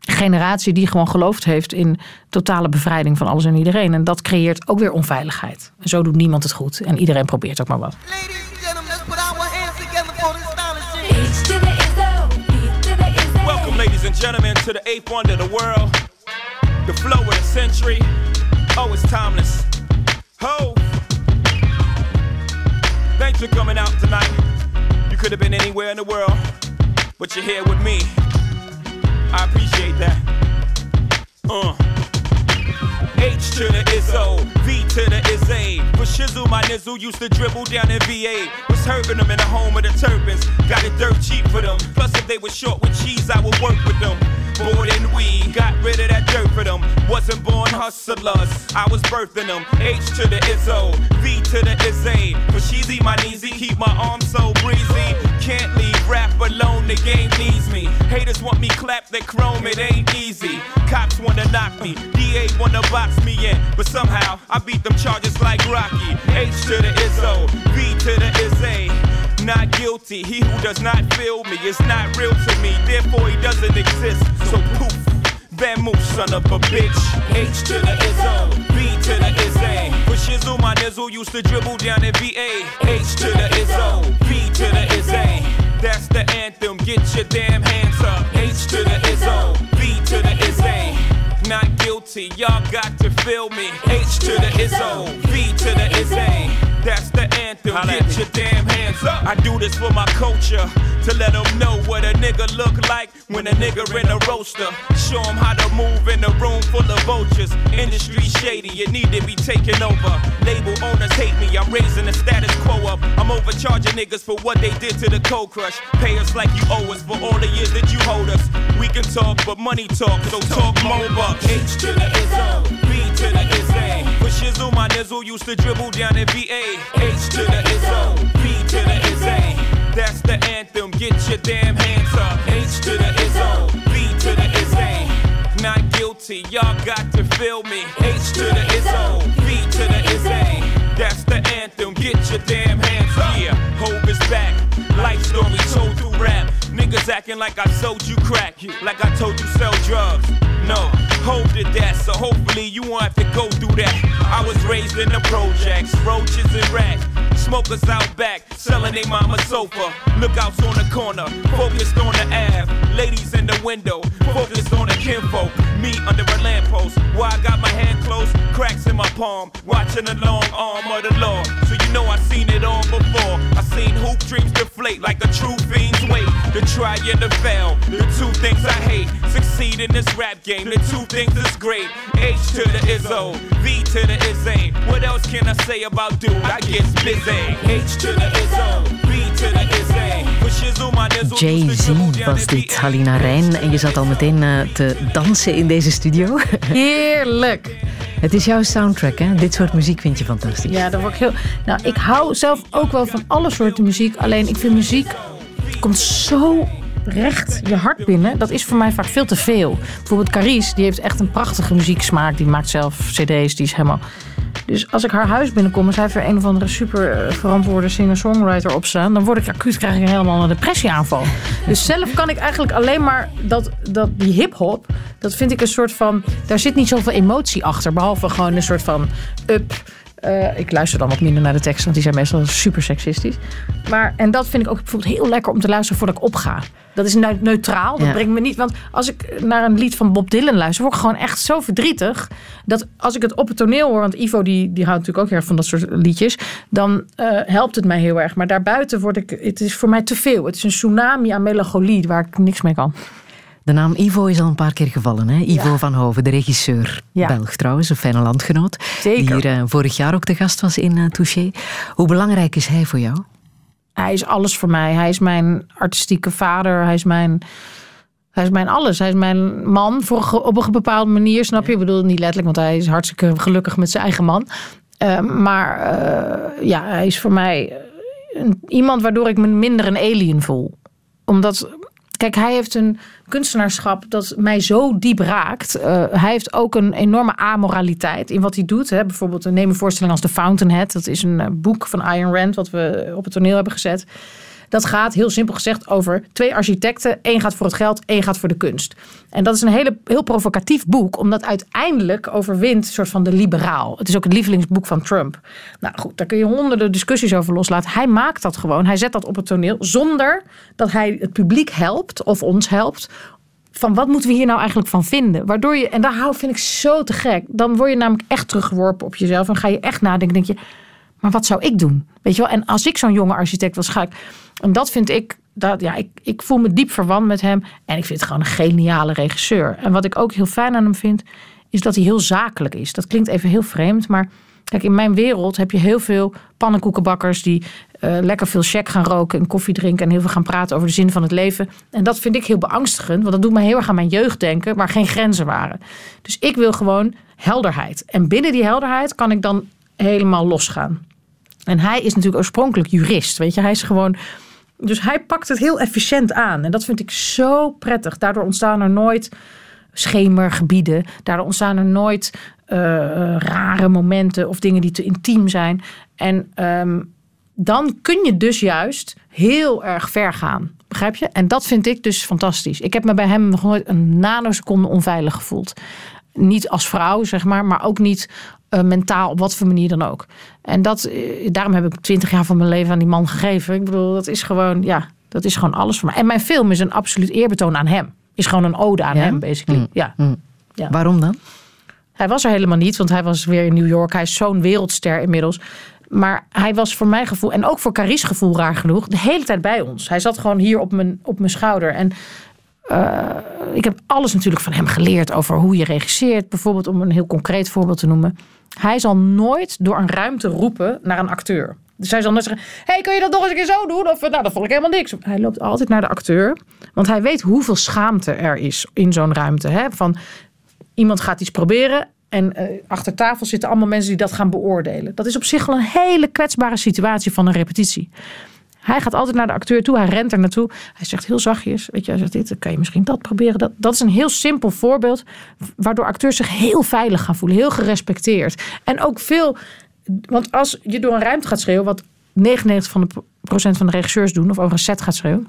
generatie die gewoon geloofd heeft in totale bevrijding van alles en iedereen. En dat creëert ook weer onveiligheid. En zo doet niemand het goed. En iedereen probeert ook maar wat. Ladies and gentlemen, let's put our hands together for this stylish shit. Welcome, ladies and gentlemen, to the eighth wonder of the world, the flow of the century. Oh, it's timeless. Ho! Thanks for coming out tonight. You could have been anywhere in the world, but you're here with me. I appreciate that. Uh. H to the Izzo, V to the Izzy. For Shizzle, my nizzle used to dribble down in VA. Was hurting them in the home of the turbans. Got it dirt cheap for them. Plus, if they were short with cheese, I would work with them. More than we got rid of that dirt for them. Wasn't born hustlers, I was birthing them. H to the Izzo, V to the Izzy. For Sheezy, my kneesy, keep my arms so breezy. Can't leave rap alone, the game needs me. Haters want me clap, they chrome, it ain't easy. Cops wanna knock me, DA wanna box me in. But somehow, I beat them charges like Rocky. H to the Izzo, B to the Izzy. Not guilty, he who does not feel me is not real to me, therefore he doesn't exist. So poof, Van son of a bitch. H to the Izzo, B to the Izzy. For Shizzle, my nizzle used to dribble down in VA. H to the Izzo, B to the Izzy. That's the anthem. Get your damn hands up. H to the Izzo, V to the Izzy. Not guilty, y'all got to feel me. H to the Izzo, V to the Izzy. That's the anthem. Get your damn hands up. I do this for my culture to let them know what a nigga look like when a nigga in a roaster. Show them how to move in a room full of vultures. Industry shady, you need to be taken over. Label owners hate me, I'm raising the status quo up. I'm overcharging niggas for what they did to the cold crush. Pay us like you owe us for all the years that you hold us. We can talk, but money talk, so talk more bucks. H to the Izzo, B to the Izzy. Shizzle, my nizzle used to dribble down in VA. H to the Izzo, B to the Izzy. That's the anthem, get your damn hands up. H to the ISO, B to the Izzy. Not guilty, y'all got to feel me. H to the ISO, B to the Izzy. That's the anthem, get your damn hands up. Yeah, Hope is back. Life story told through rap. Niggas acting like I sold you crack, like I told you sell drugs. No, Hope did that, so hopefully you won't have to go through that. I was raised in the projects, roaches and rats. Smokers out back, selling they mama sofa. Lookouts on the corner, focused on the Ave. Ladies in the window, focused on the kinfolk. Me under a lamppost, why I got my hand closed, cracks in my palm. Watching the long arm of the law. So you know I seen it all before. I seen hoop dreams deflate like a true fiend's weight. The try and the fail, the two things I hate. Succeed in this rap game, the two things is great. H to the Izzo, V to the Izzy. What else can I say about dude? I get busy. H to the Izzo, V to the dribble Jay-Z was dit. Halina Rijn. En je zat al meteen eh, te dansen in deze studio. Heerlijk. Het is jouw soundtrack, hè? Dit soort muziek vind je fantastisch. Ja, daar word ik heel. Nou, ik hou zelf ook wel van alle soorten muziek. Alleen ik vind muziek komt zo recht je hart binnen. Dat is voor mij vaak veel te veel. Bijvoorbeeld Carice, die heeft echt een prachtige muzieksmaak. Die maakt zelf cd's, die is helemaal... Dus als ik haar huis binnenkom en zij heeft er een of andere super eh, verantwoorde singer-songwriter op staan, dan word ik acuut, krijg ik helemaal een depressieaanval. Dus zelf kan ik eigenlijk alleen maar dat, dat die hip-hop, dat vind ik een soort van. Daar zit niet zoveel emotie achter, behalve gewoon een soort van up. Eh, ik luister dan wat minder naar de teksten, want die zijn meestal super seksistisch. Maar, en dat vind ik ook bijvoorbeeld heel lekker om te luisteren voordat ik opga. Dat is neu- neutraal. Dat Ja. brengt me niet. Want als ik naar een lied van Bob Dylan luister, word ik gewoon echt zo verdrietig. Dat als ik het op het toneel hoor, want Ivo die, die houdt natuurlijk ook heel erg van dat soort liedjes. Dan eh, helpt het mij heel erg. Maar daarbuiten word ik. Het is voor mij te veel. Het is een tsunami aan melancholie waar ik niks mee kan. De naam Ivo is al een paar keer gevallen. Hè? Ivo van Hoven, de regisseur. Ja. Belg trouwens, een fijne landgenoot. Zeker. Die hier eh, vorig jaar ook te gast was in eh, Touché. Hoe belangrijk is hij voor jou? Hij is alles voor mij. Hij is mijn artistieke vader. Hij is mijn, hij is mijn alles. Hij is mijn man voor, op een bepaalde manier, snap je? Ik bedoel niet letterlijk, want hij is hartstikke gelukkig met zijn eigen man. Eh, maar eh, ja, hij is voor mij een- iemand waardoor ik me minder een alien voel. Omdat, kijk, hij heeft een kunstenaarschap dat mij zo diep raakt. Eh, hij heeft ook een enorme amoraliteit in wat hij doet. Hè. Bijvoorbeeld, neem een voorstelling als The Fountainhead. Dat is een eh, boek van Ayn Rand wat we op het toneel hebben gezet. Dat gaat heel simpel gezegd over twee architecten. Eén gaat voor het geld, één gaat voor de kunst. En dat is een hele, heel provocatief boek, omdat uiteindelijk overwint een soort van de liberaal. Het is ook het lievelingsboek van Trump. Nou goed, daar kun je honderden discussies over loslaten. Hij maakt dat gewoon. Hij zet dat op het toneel zonder dat hij het publiek helpt of ons helpt van wat moeten we hier nou eigenlijk van vinden? Waardoor je, en daar hou vind ik zo te gek. Dan word je namelijk echt teruggeworpen op jezelf. En ga je echt nadenken. Denk je, maar wat zou ik doen? Weet je wel? En als ik zo'n jonge architect was, ga ik. En dat vind ik. Dat, ja, ik, ik voel me diep verwant met hem. En ik vind het gewoon een geniale regisseur. En wat ik ook heel fijn aan hem vind, is dat hij heel zakelijk is. Dat klinkt even heel vreemd, maar kijk, in mijn wereld heb je heel veel pannenkoekenbakkers die eh, lekker veel check gaan roken en koffie drinken en heel veel gaan praten over de zin van het leven. En dat vind ik heel beangstigend, want dat doet me heel erg aan mijn jeugd denken, waar geen grenzen waren. Dus ik wil gewoon helderheid. En binnen die helderheid kan ik dan helemaal losgaan. En hij is natuurlijk oorspronkelijk jurist, weet je. Hij is gewoon... Dus hij pakt het heel efficiënt aan. En dat vind ik zo prettig. Daardoor ontstaan er nooit schemergebieden. Daardoor ontstaan er nooit eh, rare momenten of dingen die te intiem zijn. En ehm, dan kun je dus juist heel erg ver gaan. Begrijp je? En dat vind ik dus fantastisch. Ik heb me bij hem nog nooit een nanoseconde onveilig gevoeld. Niet als vrouw, zeg maar, maar ook niet eh, mentaal, op wat voor manier dan ook. En dat, eh, daarom heb ik twintig jaar van mijn leven aan die man gegeven. Ik bedoel, dat is gewoon, ja, Dat is gewoon alles voor mij. En mijn film is een absoluut eerbetoon aan hem. Is gewoon een ode aan Ja? hem, basically. Ja. Ja. Waarom dan? Hij was er helemaal niet, want hij was weer in New York. Hij is zo'n wereldster inmiddels. Maar hij was voor mijn gevoel, en ook voor Carice gevoel raar genoeg, de hele tijd bij ons. Hij zat gewoon hier op mijn, op mijn schouder. En eh, ik heb alles natuurlijk van hem geleerd over hoe je regisseert. Bijvoorbeeld om een heel concreet voorbeeld te noemen. Hij zal nooit door een ruimte roepen naar een acteur. Dus hij zal nooit zeggen, hey, kun je dat nog eens een keer zo doen? Of nou, dat vond ik helemaal niks. Hij loopt altijd naar de acteur. Want hij weet hoeveel schaamte er is in zo'n ruimte. Hè? Van, iemand gaat iets proberen en eh, achter tafel zitten allemaal mensen die dat gaan beoordelen. Dat is op zich al een hele kwetsbare situatie van een repetitie. Hij gaat altijd naar de acteur toe, hij rent er naartoe. Hij zegt heel zachtjes, weet je, hij zegt dit, dan kan je misschien dat proberen. Dat, dat is een heel simpel voorbeeld waardoor acteurs zich heel veilig gaan voelen, heel gerespecteerd. En ook veel, want als je door een ruimte gaat schreeuwen, wat 99 van de procent van de regisseurs doen, of over een set gaat schreeuwen,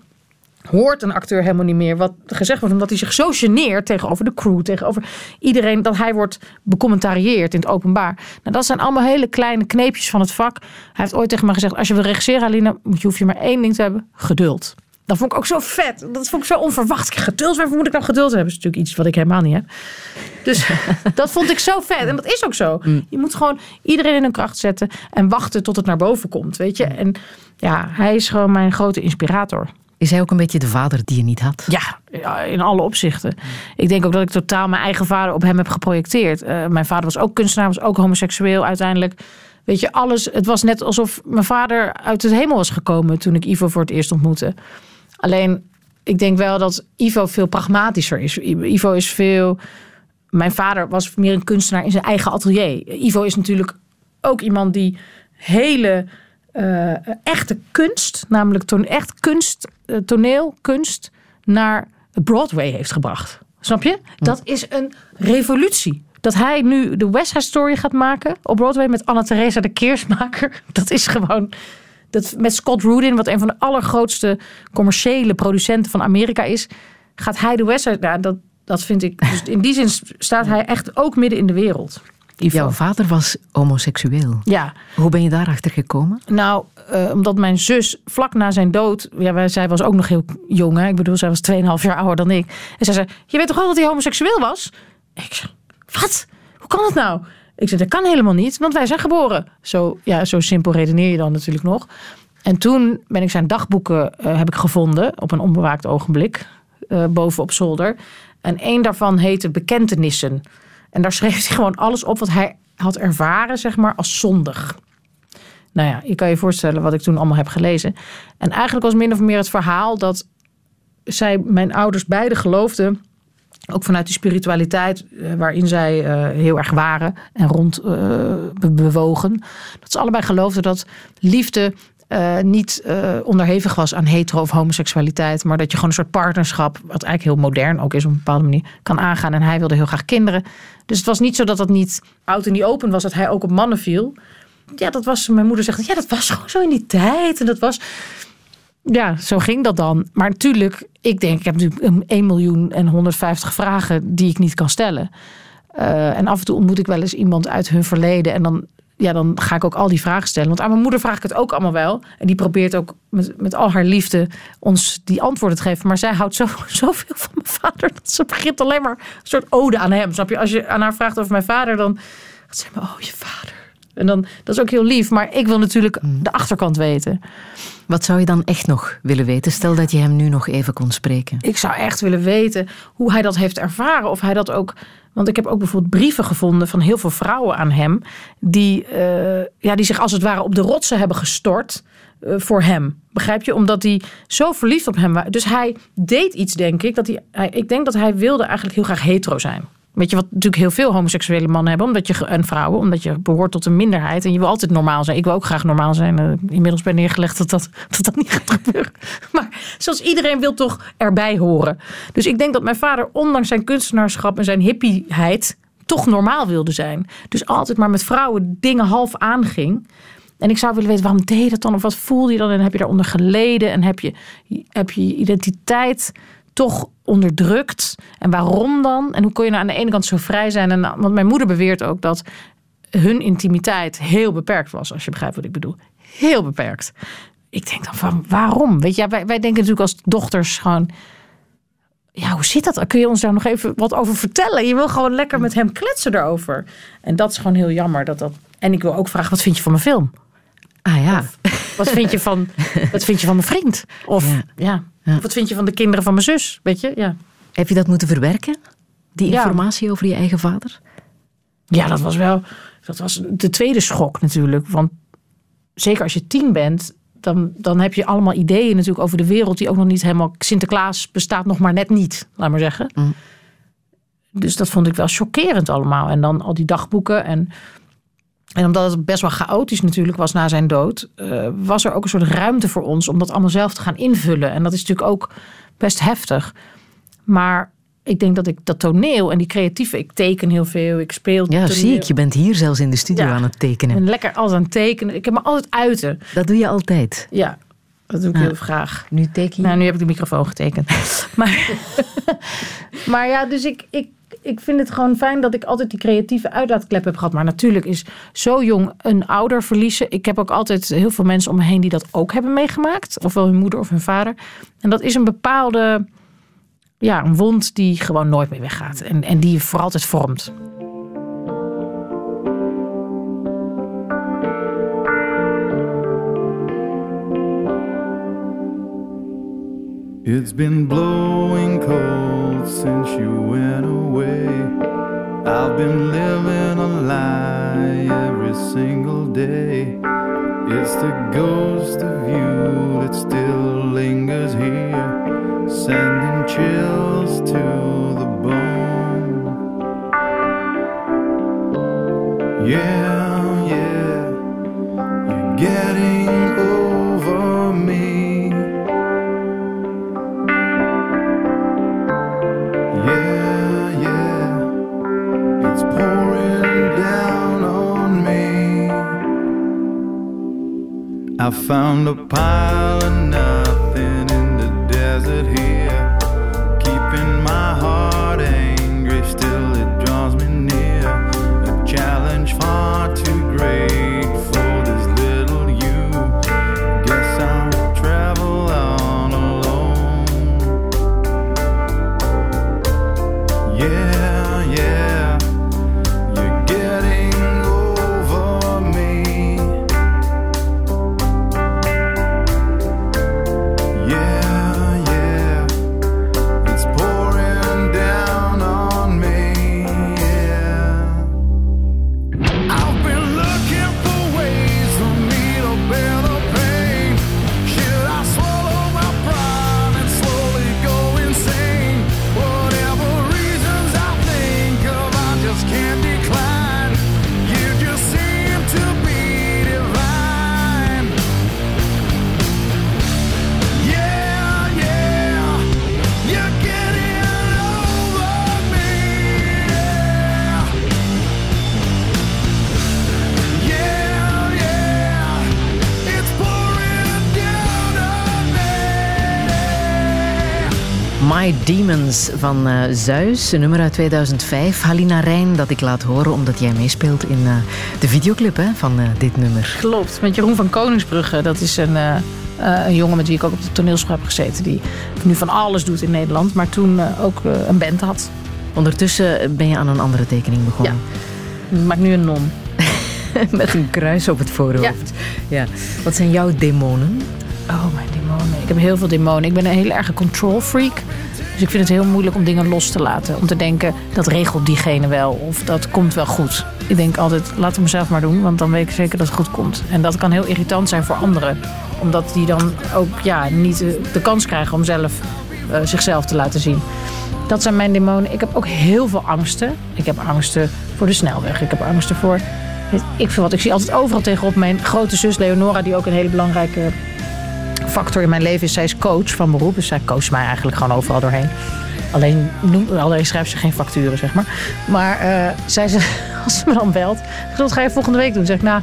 hoort een acteur helemaal niet meer wat gezegd wordt. Omdat hij zich zo geneert tegenover de crew, tegenover iedereen, dat hij wordt becommentarieerd in het openbaar. Nou, dat zijn allemaal hele kleine kneepjes van het vak. Hij heeft ooit tegen me gezegd, als je wil regisseren, je, hoef je maar één ding te hebben, geduld. Dat vond ik ook zo vet. Dat vond ik zo onverwacht. Geduld, waarvoor moet ik nou geduld hebben? Dat is natuurlijk iets wat ik helemaal niet heb. Dus dat vond ik zo vet. En dat is ook zo. Je moet gewoon iedereen in hun kracht zetten en wachten tot het naar boven komt. Weet je? En ja, hij is gewoon mijn grote inspirator. Is hij ook een beetje de vader die je niet had? Ja, in alle opzichten. Ik denk ook dat ik totaal mijn eigen vader op hem heb geprojecteerd. Eh, mijn vader was ook kunstenaar, was ook homoseksueel uiteindelijk. Weet je, alles. Het was net alsof mijn vader uit het hemel was gekomen toen ik Ivo voor het eerst ontmoette. Alleen, ik denk wel dat Ivo veel pragmatischer is. Ivo is veel. Mijn vader was meer een kunstenaar in zijn eigen atelier. Ivo is natuurlijk ook iemand die hele eh, echte kunst, namelijk toon, echt kunst, eh, toneel, kunst, naar Broadway heeft gebracht. Snap je? Dat is een revolutie. Dat hij nu de West Side Story gaat maken op Broadway met Anna Theresa de Keersmaker. Dat is gewoon. Dat met Scott Rudin, wat een van de allergrootste commerciële producenten van Amerika is, gaat hij de West Side. Nou, dat, dat vind ik. Dus in die zin staat hij echt ook midden in de wereld. Ivo. Jouw vader was homoseksueel. Ja, Hoe ben je daarachter gekomen? Nou, eh, omdat mijn zus vlak na zijn dood... Ja, wij- zij was ook nog heel jong. Hè? Ik bedoel, zij was 2,5 jaar ouder dan ik. En zij zei, je weet toch wel dat hij homoseksueel was? Ik zei, wat? Hoe kan dat nou? Ik zei, dat kan helemaal niet, want wij zijn geboren. Zo, ja, zo simpel redeneer je dan natuurlijk nog. En toen ben ik zijn dagboeken eh, heb ik gevonden... op een onbewaakt ogenblik, eh, boven op zolder. En één daarvan heette Bekentenissen. En daar schreef hij gewoon alles op wat hij had ervaren, zeg maar, als zondig. Nou ja, je kan je voorstellen wat ik toen allemaal heb gelezen. En eigenlijk was min of meer het verhaal dat zij, mijn ouders beide geloofden, ook vanuit die spiritualiteit eh, waarin zij eh, heel erg waren en rond eh, be- bewogen, dat ze allebei geloofden dat liefde eh, niet eh, onderhevig was aan hetero of homoseksualiteit, maar dat je gewoon een soort partnerschap, wat eigenlijk heel modern ook is op een bepaalde manier, kan aangaan. En hij wilde heel graag kinderen. Dus het was niet zo dat dat niet oud en niet open was, dat hij ook op mannen viel. Ja, dat was, mijn moeder zegt, ja, dat was gewoon zo in die tijd. En dat was, ja, zo ging dat dan. Maar natuurlijk, ik denk, ik heb een 1 miljoen en 150 vragen die ik niet kan stellen. Eh, en af en toe ontmoet ik wel eens iemand uit hun verleden. En dan, ja, dan ga ik ook al die vragen stellen. Want aan mijn moeder vraag ik het ook allemaal wel. En die probeert ook met, met al haar liefde ons die antwoorden te geven. Maar zij houdt zo, zoveel van mijn vader. Dat ze begint alleen maar een soort ode aan hem. Snap je? Als je aan haar vraagt over mijn vader, dan gaat ze maar, oh, je vader. En dan, dat is ook heel lief. Maar ik wil natuurlijk de achterkant weten. Wat zou je dan echt nog willen weten? Stel dat je hem nu nog even kon spreken. Ik zou echt willen weten hoe hij dat heeft ervaren. Of hij dat ook. Want ik heb ook bijvoorbeeld brieven gevonden van heel veel vrouwen aan hem. Die, eh, ja, die zich als het ware op de rotsen hebben gestort eh, voor hem. Begrijp je? Omdat hij zo verliefd op hem was. Dus hij deed iets, denk ik. Dat hij, hij, ik denk dat hij wilde eigenlijk heel graag hetero zijn. Weet je wat natuurlijk heel veel homoseksuele mannen hebben, omdat je, en vrouwen, omdat je behoort tot een minderheid en je wil altijd normaal zijn. Ik wil ook graag normaal zijn. Eh, Inmiddels ben neergelegd dat dat, dat dat niet gaat gebeuren. Maar zoals iedereen wil toch erbij horen. Dus ik denk dat mijn vader, ondanks zijn kunstenaarschap en zijn hippieheid, toch normaal wilde zijn. Dus altijd maar met vrouwen dingen half aanging. En ik zou willen weten, waarom deed je dat dan? Of wat voelde je dan? En heb je daaronder geleden? En heb je heb je identiteit toch onderdrukt? En waarom dan? En hoe kon je nou aan de ene kant zo vrij zijn? En, want mijn moeder beweert ook dat hun intimiteit heel beperkt was. Als je begrijpt wat ik bedoel. Heel beperkt. ik denk dan van, waarom? Weet je, wij, wij denken natuurlijk als dochters gewoon... Ja, hoe zit dat? Kun je ons daar nog even wat over vertellen? Je wil gewoon lekker met hem kletsen daarover. En dat is gewoon heel jammer. Dat dat... En ik wil ook vragen, wat vind je van mijn film? Ah ja. Wat vind je van, wat vind je van mijn vriend? Of, Ja. ja. Ja. Of wat vind je van de kinderen van mijn zus? Weet je, ja. Heb je dat moeten verwerken? Die informatie over je eigen vader? Ja, dat was wel. Dat was de tweede schok natuurlijk. Want zeker als je tien bent, dan, dan heb je allemaal ideeën natuurlijk over de wereld die ook nog niet helemaal. Sinterklaas bestaat nog maar net niet, laat maar zeggen. Mm. Dus dat vond ik wel chockerend allemaal. En dan al die dagboeken. En, en omdat het best wel chaotisch natuurlijk was na zijn dood, eh, was er ook een soort ruimte voor ons om dat allemaal zelf te gaan invullen. En dat is natuurlijk ook best heftig. Maar ik denk dat ik dat toneel en die creatieve, ik teken heel veel, ik speel. Ja, toneel. zie ik. Je bent hier zelfs in de studio Ja. aan het tekenen. ben lekker alles aan het tekenen. Ik heb me altijd uiten. Dat doe je altijd. Ja, dat doe ik heel graag. Nu teken je. Nou, nu heb ik de microfoon getekend. maar, maar ja, dus ik, ik, ik vind het gewoon fijn dat ik altijd die creatieve uitlaatklep heb gehad. Maar natuurlijk is zo jong een ouder verliezen. Ik heb ook altijd heel veel mensen om me heen die dat ook hebben meegemaakt. Ofwel hun moeder of hun vader. En dat is een bepaalde ja, een wond die gewoon nooit meer weggaat. En, en die je voor altijd vormt. It's been blowing cold since you went away. I've been living a lie every single day. It's the ghost of you that still lingers here, sending chills to the bone. Yeah, I found a pile of nothing My Demons van eh, Zeus, een nummer uit 2005. Halina Rijn, dat ik laat horen omdat jij meespeelt in eh, de videoclip hè, van eh, dit nummer. Klopt, met Jeroen van Koningsbrugge. Dat is een, een jongen met wie ik ook op de toneelschool heb gezeten. Die nu van alles doet in Nederland. Maar toen ook een band had. Ondertussen ben je aan een andere tekening begonnen. Ik maak nu een non. Met een kruis op het voorhoofd. Ja. Wat zijn jouw demonen? Oh, mijn demonen. Ik heb heel veel demonen. Ik ben een heel erg control freak. Dus ik vind het heel moeilijk om dingen los te laten. Om te denken, dat regelt diegene wel. Of dat komt wel goed. Ik denk altijd, laat het mezelf maar doen. Want dan weet ik zeker dat het goed komt. En dat kan heel irritant zijn voor anderen. Omdat die dan ook ja, niet de, de kans krijgen om zelf eh, zichzelf te laten zien. Dat zijn mijn demonen. Ik heb ook heel veel angsten. Ik heb angsten voor de snelweg. Ik heb angsten voor... Ik veel wat. Ik zie altijd overal tegenop mijn grote zus Leonora... die ook een hele belangrijke factor in mijn leven is. Zij is coach van beroep. Dus zij coacht mij eigenlijk gewoon overal doorheen. Alleen, noem, alleen schrijft ze geen facturen, zeg maar. Maar eh, zij ze, als ze me dan belt... Wat ga je volgende week doen? Zeg ik, nou...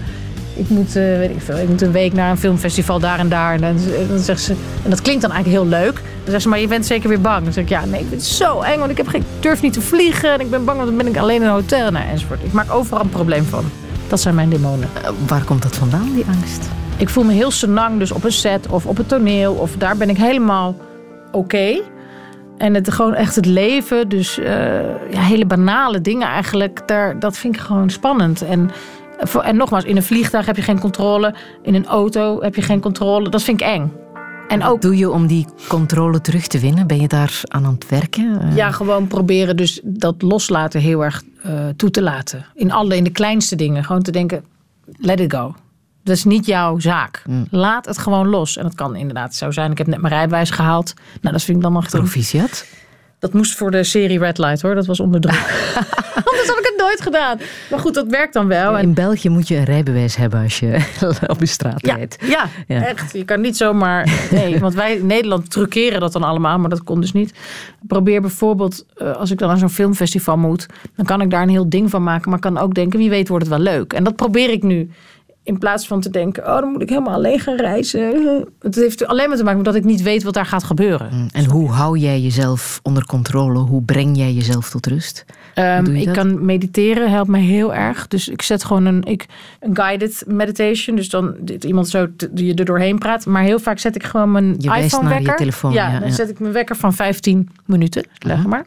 Ik moet, eh, weet ik veel, ik moet een week naar een filmfestival daar en daar. En dan, zegt ze, en dat klinkt dan eigenlijk heel leuk. Dan zegt ze, maar je bent zeker weer bang. Dan zeg ik, ja, nee, ik het zo eng, want ik, heb geen, durf niet te vliegen. En ik ben bang, want dan ben ik alleen in een hotel. Nou, enzovoort. Ik maak overal een probleem van. Dat zijn mijn demonen. Eh, waar komt dat vandaan, die angst? Ik voel me heel senang, dus op een set of op het toneel. Of daar ben ik helemaal oké. En het gewoon echt het leven, dus eh, ja, hele banale dingen eigenlijk, daar, dat vind ik gewoon spannend. En, en nogmaals, in een vliegtuig heb je geen controle. In een auto heb je geen controle. Dat vind ik eng. En ook Doe je om die controle terug te winnen? Ben je daar aan aan het werken? Eh, Ja, gewoon proberen dus dat loslaten heel erg eh, toe te laten. In alle, in de kleinste dingen. Gewoon te denken, let it go. Dat is niet jouw zaak. Laat het gewoon los. En dat kan inderdaad zo zijn. Ik heb net mijn rijbewijs gehaald. Nou, dat vind ik dan nog... Proficiat. Dat moest voor de serie Red Light hoor. Dat was onder druk. Anders had ik het nooit gedaan. Maar goed, dat werkt dan wel. In België moet je een rijbewijs hebben als je op de straat ja, rijdt. ja, Ja. echt. Je kan niet zomaar. Nee, want wij in Nederland truceren dat dan allemaal, maar dat kon dus niet. Probeer bijvoorbeeld, eh, als ik dan naar zo'n filmfestival moet, dan kan ik daar een heel ding van maken, maar kan ook denken, wie weet wordt het wel leuk. En dat probeer ik nu. In plaats van te denken, oh, dan moet ik helemaal alleen gaan reizen. Het heeft alleen maar te maken met dat ik niet weet wat daar gaat gebeuren. En hoe hou jij jezelf onder controle? Hoe breng jij jezelf tot rust? Ehm, ik dat? kan mediteren, helpt mij heel erg. Dus ik zet gewoon een, ik, een guided meditation. Dus dan dit, iemand zo te- die je er doorheen praat. Maar heel vaak zet ik gewoon mijn Je wijst iPhone naar je wekker. telefoon, Ja, ja, dan ja. zet ik mijn wekker van 15 minuten, zeg maar.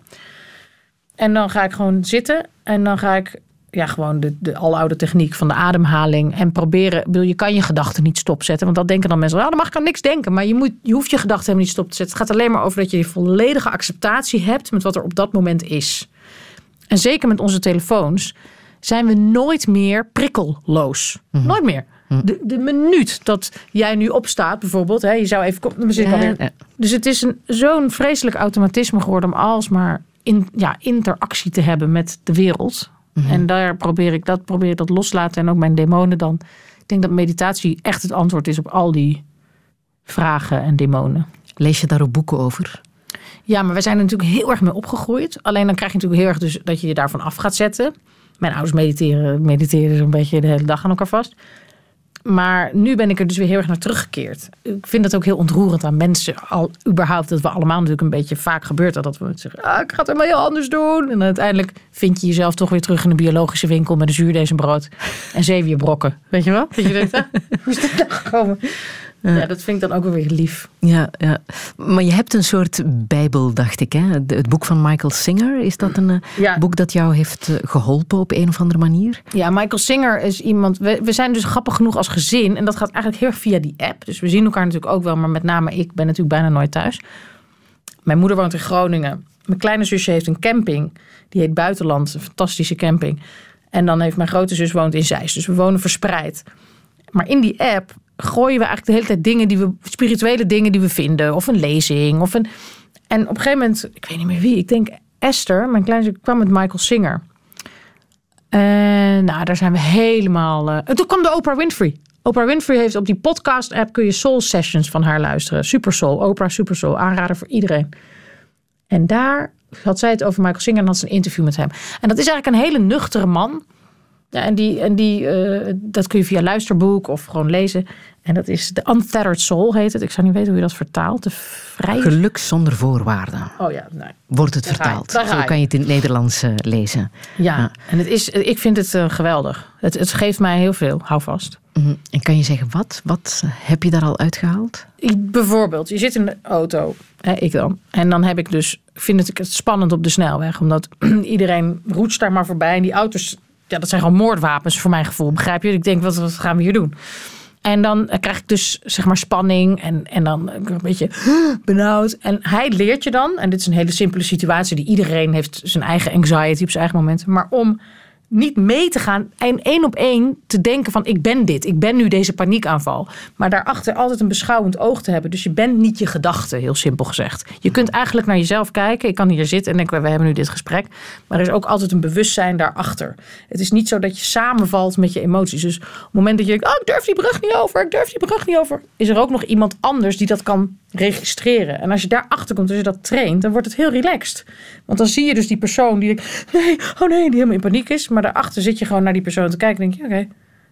En dan ga ik gewoon zitten en dan ga ik ja, gewoon de, de aloude techniek van de ademhaling en proberen. bedoel, Je kan je gedachten niet stopzetten, want dat denken dan mensen. Oh, dan mag ik aan niks denken, maar je, moet, je hoeft je gedachten helemaal niet stop te zetten. Het gaat alleen maar over dat je volledige acceptatie hebt met wat er op dat moment is. En zeker met onze telefoons zijn we nooit meer prikkelloos. Nooit meer. De, de minuut dat jij nu opstaat, bijvoorbeeld, hè, je zou even. kom- Dan zit ik Ja, alweer. ja. Dus het is zo'n vreselijk automatisme geworden om alsmaar in, ja, interactie te hebben met de wereld. En daar probeer ik dat, probeer ik dat loslaten en ook mijn demonen dan. Ik denk dat meditatie echt het antwoord is op al die vragen en demonen. Lees je daar ook boeken over? Ja, maar wij zijn er natuurlijk heel erg mee opgegroeid. Alleen dan krijg je natuurlijk heel erg dus dat je je daarvan af gaat zetten. Mijn ouders mediteren, mediteren zo'n beetje de hele dag aan elkaar vast. Maar nu ben ik er dus weer heel erg naar teruggekeerd. Ik vind het ook heel ontroerend aan mensen. Al überhaupt dat we allemaal natuurlijk een beetje vaak gebeurt dat, dat we zeggen, ah, ik ga het helemaal heel anders doen. En uiteindelijk vind je jezelf toch weer terug in de biologische winkel met een zuurdezenbrood en zeewierbrokken. Weet je wel? Dat je denkt, hoe is dit nou gekomen? Ja, dat vind ik dan ook wel weer lief. Ja, ja. Maar je hebt een soort bijbel, dacht ik. Hè? Het- boek van Michael Singer, is dat een eh, Ja. boek dat jou heeft eh, geholpen op een of andere manier? Ja, Michael Singer is iemand. We, we zijn dus grappig genoeg als gezin. En dat gaat eigenlijk heel erg via die app. Dus we zien elkaar natuurlijk ook wel. Maar met name ik ben natuurlijk bijna nooit thuis. Mijn moeder woont in Groningen. Mijn kleine zusje heeft een camping. Die heet Buitenland. Een fantastische camping. En dan heeft mijn grote zus woont in Zeist. Dus we wonen verspreid. Maar in die app gooien we eigenlijk de hele tijd dingen die we. spirituele dingen die we vinden. Of een lezing. Of een. En op een gegeven moment, ik weet niet meer wie. Ik denk Esther, mijn kleine zus, kwam met Michael Singer. En nou, daar zijn we helemaal. eh, En toen kwam de Oprah Winfrey. Oprah Winfrey heeft op die podcast-app kun je Soul Sessions van haar luisteren. Super Soul, Oprah Super Soul, aanrader voor iedereen. En daar had zij het over Michael Singer en had ze een interview met hem. En dat is eigenlijk een hele nuchtere man. Ja, en die, en die, eh, dat kun je via luisterboek of gewoon lezen. En dat is de Untethered Soul heet het. Ik zou niet weten hoe je dat vertaalt. De vrije... Geluk zonder voorwaarden, Oh ja, nee. wordt het Daar vertaald. Zo kan je het in het Nederlands eh, lezen. Ja, en het is, ik vind het eh, geweldig. Het, het geeft mij heel veel. Hou vast. Mhm. En kan je zeggen, wat? Wat heb je daar al uitgehaald? Ik- Bijvoorbeeld, je zit in de auto, hè, ik dan. En dan heb ik dus, vind het spannend op de snelweg. Omdat iedereen roetst daar maar voorbij. En die auto's, ja, dat zijn gewoon moordwapens voor mijn gevoel. Begrijp je? Ik denk, wat, wat gaan we hier doen? En dan eh, krijg ik dus zeg maar spanning en, en dan een beetje benauwd. En hij leert je dan, en dit is een hele simpele situatie die iedereen heeft zijn eigen anxiety op zijn eigen momenten. Maar om niet mee te gaan en één op één te denken van ik ben dit, ik ben nu deze paniekaanval. Maar daarachter altijd een beschouwend oog te hebben. Dus je bent niet je gedachte, heel simpel gezegd. Je kunt eigenlijk naar jezelf kijken. Ik kan hier zitten en denken we hebben nu dit gesprek. Maar er is ook altijd een bewustzijn daarachter. Het is niet zo dat je samenvalt met je emoties. Dus op het moment dat je denkt, oh ik durf die brug niet over, ik durf die brug niet over. Is er ook nog iemand anders die dat kan registreren. En als je daarachter komt, als je dat traint, dan wordt het heel relaxed. Want dan zie je dus die persoon die denkt, nee, oh nee, die helemaal in paniek is. Maar daarachter zit je gewoon naar die persoon te kijken en denk je, oké,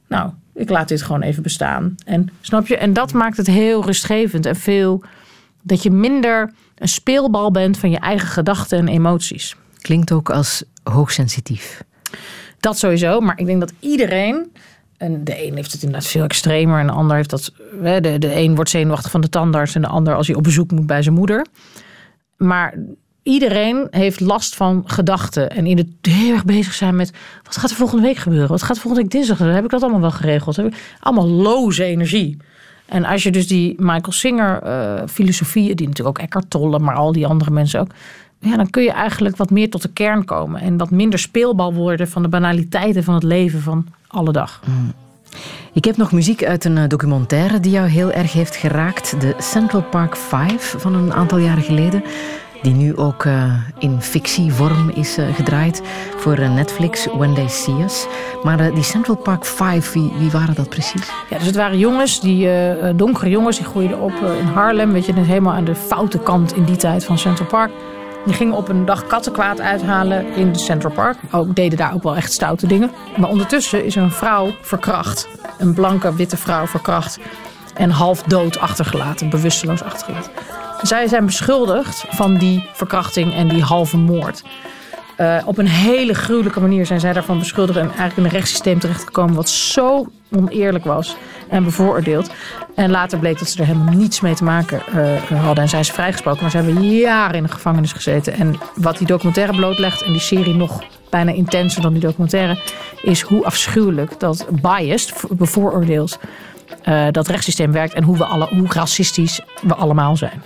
nou, ik laat dit gewoon even bestaan. En snap je? En dat maakt het heel rustgevend en veel, dat je minder een speelbal bent van je eigen gedachten en emoties. Klinkt ook als hoogsensitief. Dat sowieso, maar ik denk dat iedereen En de een heeft het inderdaad veel extremer. En de ander heeft dat. De, de een wordt zenuwachtig van de tandarts. En de ander als hij op bezoek moet bij zijn moeder. Maar iedereen heeft last van gedachten. En in het heel erg bezig zijn met. Wat gaat er volgende week gebeuren? Wat gaat volgende week dinsdag gebeuren? Heb ik dat allemaal wel geregeld? Heb ik, allemaal loze energie. En als je dus die Michael Singer eh filosofieën, die natuurlijk ook Eckhart Tolle, maar al die andere mensen ook. Ja, dan kun je eigenlijk wat meer tot de kern komen. En wat minder speelbal worden van de banaliteiten van het leven van alle dag. Ik heb nog muziek uit een eh, documentaire die jou heel erg heeft geraakt. De Central Park 5 van een aantal jaren geleden. Die nu ook eh, in fictievorm is eh, gedraaid voor eh, Netflix, When They See Us. Maar die Central Park 5, wie, wie waren dat precies? Ja, dus het waren jongens, die donkere jongens, die groeiden op in Haarlem. Weet je, net helemaal aan de foute kant in die tijd van Central Park. Die gingen op een dag kattenkwaad uithalen in Central Park. Ook, deden daar ook wel echt stoute dingen. Maar ondertussen is een vrouw verkracht. Een blanke, witte vrouw verkracht. En half dood achtergelaten, bewusteloos achtergelaten. Zij zijn beschuldigd van die verkrachting en die halve moord. Eh, op een hele gruwelijke manier zijn zij daarvan beschuldigd en eigenlijk in een rechtssysteem terechtgekomen wat zo oneerlijk was en bevooroordeeld. En later bleek dat ze er helemaal niets mee te maken eh, hadden en zijn ze vrijgesproken. Maar ze hebben jaren in de gevangenis gezeten. En wat die documentaire blootlegt en die serie nog bijna intenser dan die documentaire, is hoe afschuwelijk dat biased, bevooroordeeld, eh, dat rechtssysteem werkt en hoe, we alle, hoe racistisch we allemaal zijn.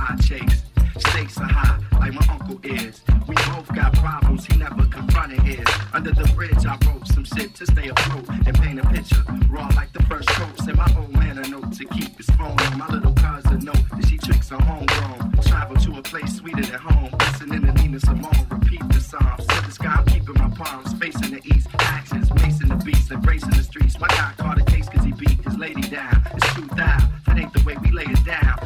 I chase. Stakes are high, like my uncle is. We both got problems, he never confronted his. Under the bridge, I wrote some shit to stay afloat and paint a picture. Raw like the first coats, and my old man a note to keep his phone. My little cousin know that she tricks her homegrown. Travel to a place sweeter than home. Listening to Nina Simone, repeat the song. Set the sky, I'm keeping my palms facing the east. Actions, macing the beats, embracing the streets. My guy caught a case cause he beat his lady down. It's true thou, that ain't the way we lay it down.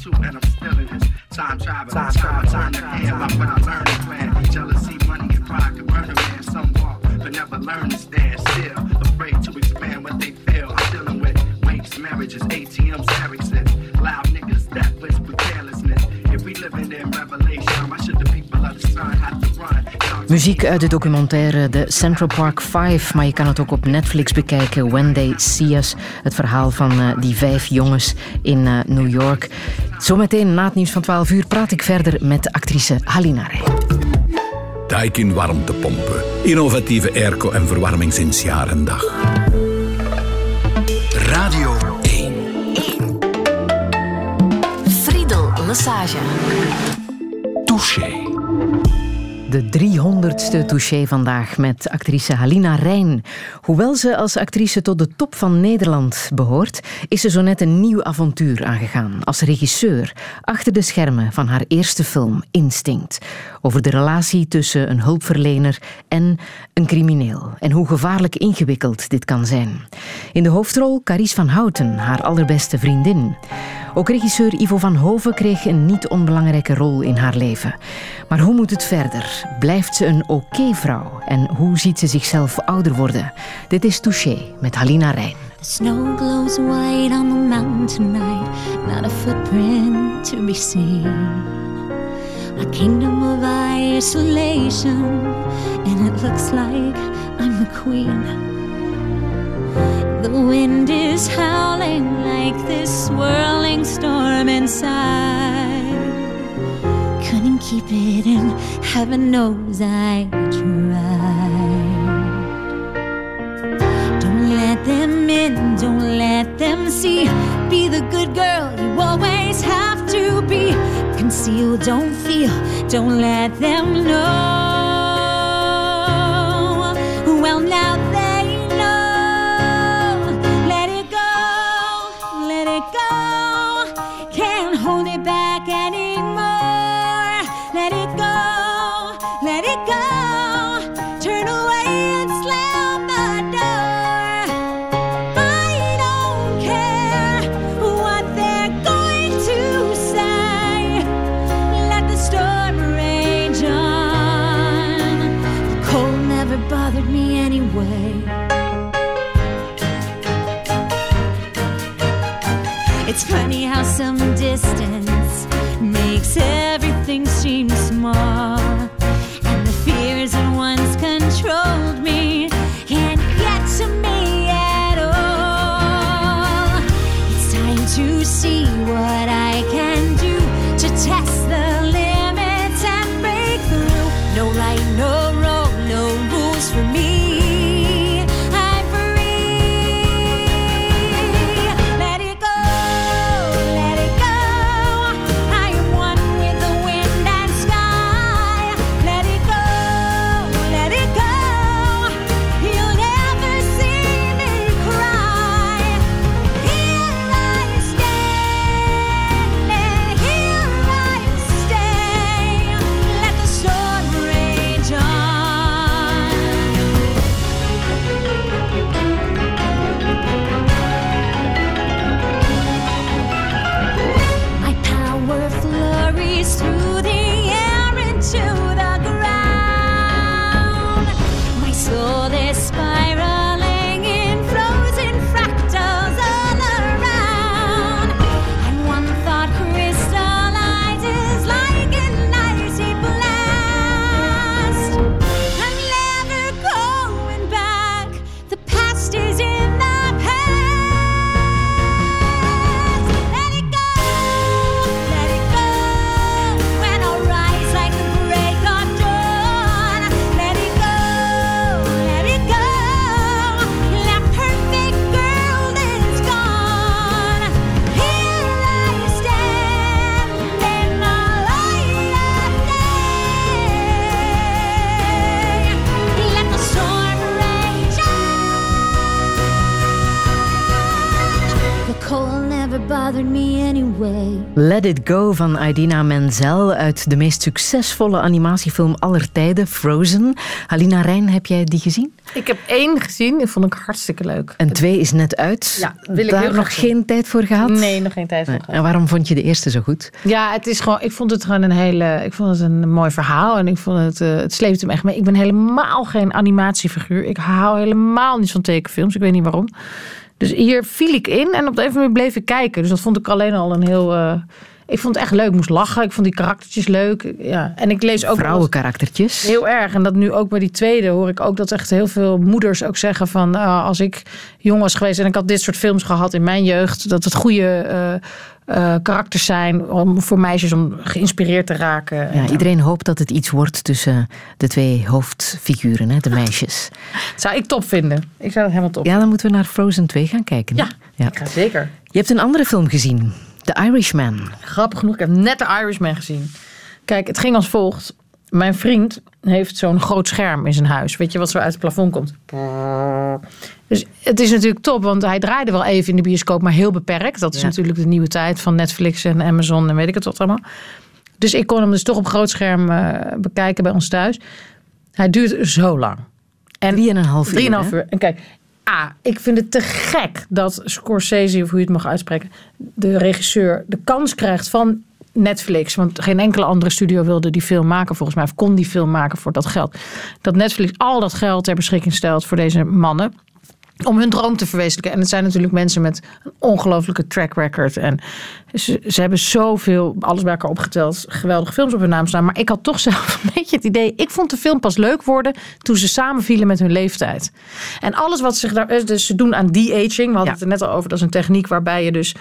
92 and I'm still in this. Time travel, time travel, time to hand. Like when I learned to plan. Jealousy, money, and pride can burn a man. Some walk, but never learn to stand still. Afraid to expand what they feel. I'm dealing with wakes, marriages, ATMs, Ericssons. Loud niggas that whisper carelessness. If we living in revelation, why should the people of the sun have to run? Muziek uit de documentaire The Central Park 5, maar je kan het ook op Netflix bekijken. When They See Us, het verhaal van eh, die vijf jongens in eh, New York. Zometeen na het nieuws van 12 uur praat ik verder met actrice Halina Rij. Daikin warmtepompen. Innovatieve airco en verwarming sinds jaar en dag. Radio 1. Friedel Lassage. De 300ste touché vandaag met actrice Halina Rijn. Hoewel ze als actrice tot de top van Nederland behoort, is ze zo net een nieuw avontuur aangegaan. Als regisseur achter de schermen van haar eerste film Instinct. Over de relatie tussen een hulpverlener en een crimineel. En hoe gevaarlijk ingewikkeld dit kan zijn. In de hoofdrol Carice van Houten, haar allerbeste vriendin. Ook regisseur Ivo van Hoven kreeg een niet onbelangrijke rol in haar leven. Maar hoe moet het verder? Blijft ze een oké vrouw? En hoe ziet ze zichzelf ouder worden? Dit is Touché met Halina Rijn. The snow glows white on the mountain tonight, not a footprint to be seen. A kingdom of isolation, and it looks like I'm the queen. The wind is howling like this swirling storm inside. Couldn't keep it in, heaven knows I tried. Don't let them in, don't let them see. Be the good girl you always have to be. Conceal, don't feel, don't let them know. Well, now It's funny how some distance Let It Go van Idina Menzel uit de meest succesvolle animatiefilm aller tijden, Frozen. Halina Rijn, heb jij die gezien? Ik heb één gezien, die vond ik hartstikke leuk. En twee is net uit. Ja, wil ik Daar nog geen tijd voor gehad? Nee, nog geen tijd voor Nee. gehad. En waarom vond je de eerste zo goed? Ja, het is gewoon, ik vond het gewoon een hele, ik vond het een mooi verhaal en ik vond het, eh, het sleepte me echt mee. Ik ben helemaal geen animatiefiguur. Ik hou helemaal niet van tekenfilms. Ik weet niet waarom. Dus hier viel ik in en op de een of andere manier bleef ik kijken. Dus dat vond ik alleen al een heel, eh, ik vond het echt leuk. Ik moest lachen. Ik vond die karaktertjes leuk. Ja. En ik lees ook Vrouwenkaraktertjes. Heel erg. En dat nu ook bij die tweede hoor ik ook dat echt heel veel moeders ook zeggen van ah, als ik jong was geweest en ik had dit soort films gehad in mijn jeugd, dat het goede eh, eh, karakters zijn om voor meisjes om geïnspireerd te raken. Ja, iedereen hoopt dat het iets wordt tussen de twee hoofdfiguren, hè, de meisjes. Zou ik top vinden. Ik zou dat helemaal top. Ja, dan moeten we naar Frozen 2 gaan kijken. hè? Ja, ik ga zeker. Je hebt een andere film gezien, The Irishman. Grappig genoeg, ik heb net de Irishman gezien. Kijk, het ging als volgt. Mijn vriend heeft zo'n groot scherm in zijn huis. Weet je wat zo uit het plafond komt? Dus het is natuurlijk top, want hij draaide wel even in de bioscoop, maar heel beperkt. Dat is Ja. natuurlijk de nieuwe tijd van Netflix en Amazon en weet ik het wat allemaal. Dus ik kon hem dus toch op groot scherm eh, bekijken bij ons thuis. Hij duurt zo lang. En Drieënhalf uur. Drieënhalf uur. En kijk, A, ik vind het te gek dat Scorsese, of hoe je het mag uitspreken, de regisseur, de kans krijgt van Netflix, want geen enkele andere studio wilde die film maken volgens mij, of kon die film maken voor dat geld. Dat Netflix al dat geld ter beschikking stelt voor deze mannen om hun droom te verwezenlijken. En het zijn natuurlijk mensen met een ongelofelijke track record. En ze, ze hebben zoveel, alles bij elkaar opgeteld, geweldige films op hun naam staan. Maar ik had toch zelf een beetje het idee, ik vond de film pas leuk worden toen ze samenvielen met hun leeftijd. En alles wat zich daar, dus ze doen aan de-aging, we hadden het er net al over, dat is een techniek waarbij je dus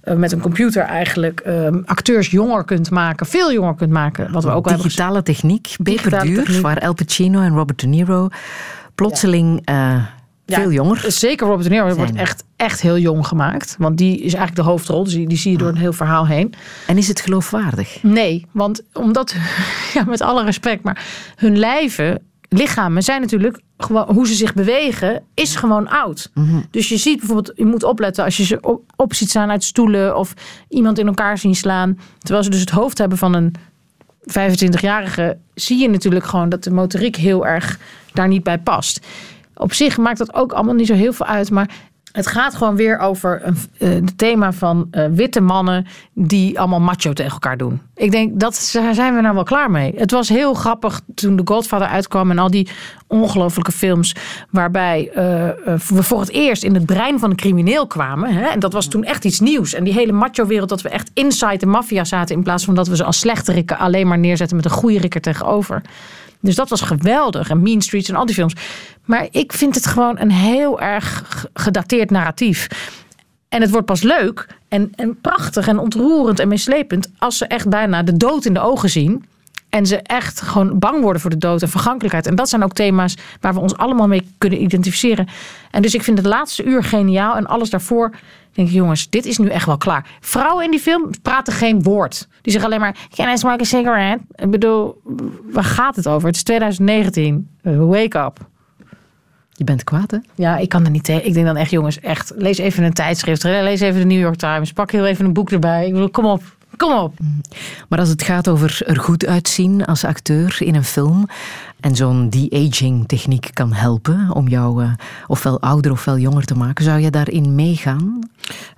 eh, met een computer eigenlijk ehm, acteurs jonger kunt maken, veel jonger kunt maken. Wat we ook al hebben. Digitale techniek, Digitale techniek. waar El Pacino en Robert De Niro plotseling veel jonger Zeker Robert De Niro wordt echt, echt heel jong gemaakt. Want die is eigenlijk de hoofdrol. Dus die, die zie je door een heel verhaal heen. En is het geloofwaardig? Nee, want omdat, ja, met alle respect, maar hun lijven, lichamen zijn natuurlijk gewoon, hoe ze zich bewegen, is gewoon oud. Dus je ziet bijvoorbeeld, je moet opletten als je ze op, op ziet staan uit stoelen of iemand in elkaar zien slaan. Terwijl ze dus het hoofd hebben van een 25-jarige, zie je natuurlijk gewoon dat de motoriek heel erg daar niet bij past. Op zich maakt dat ook allemaal niet zo heel veel uit, maar het gaat gewoon weer over eh, het thema van eh, witte mannen die allemaal macho tegen elkaar doen. Ik denk, dat, daar zijn we nou wel klaar mee. Het was heel grappig toen The Godfather uitkwam en al die ongelofelijke films waarbij eh, we voor het eerst in het brein van een crimineel kwamen. Hè? En dat was toen echt iets nieuws. En die hele macho-wereld, dat we echt inside de maffia zaten in plaats van dat we ze als slechterikken alleen maar neerzetten met een goede rikker tegenover. Dus dat was geweldig. En Mean Streets en al die films. Maar ik vind het gewoon een heel erg gedateerd narratief. En het wordt pas leuk en, en prachtig en ontroerend en meeslepend... als ze echt bijna de dood in de ogen zien... En ze echt gewoon bang worden voor de dood en vergankelijkheid. En dat zijn ook thema's waar we ons allemaal mee kunnen identificeren. En dus ik vind het laatste uur geniaal. En alles daarvoor denk ik, jongens, dit is nu echt wel klaar. Vrouwen in die film praten geen woord. Die zeggen alleen maar, can I smoke a cigarette? Ik bedoel, waar gaat het over? Het is 2019. Wake up. Je bent kwaad, hè? Ja, ik kan er niet tegen. Ik denk dan echt, jongens, echt, lees even een tijdschrift. Lees even de New York Times. Pak heel even een boek erbij. Ik bedoel, kom op. Kom op. Maar als het gaat over er goed uitzien als acteur in een film en zo'n de-aging techniek kan helpen om jou eh, ofwel ouder ofwel jonger te maken, zou je daarin meegaan?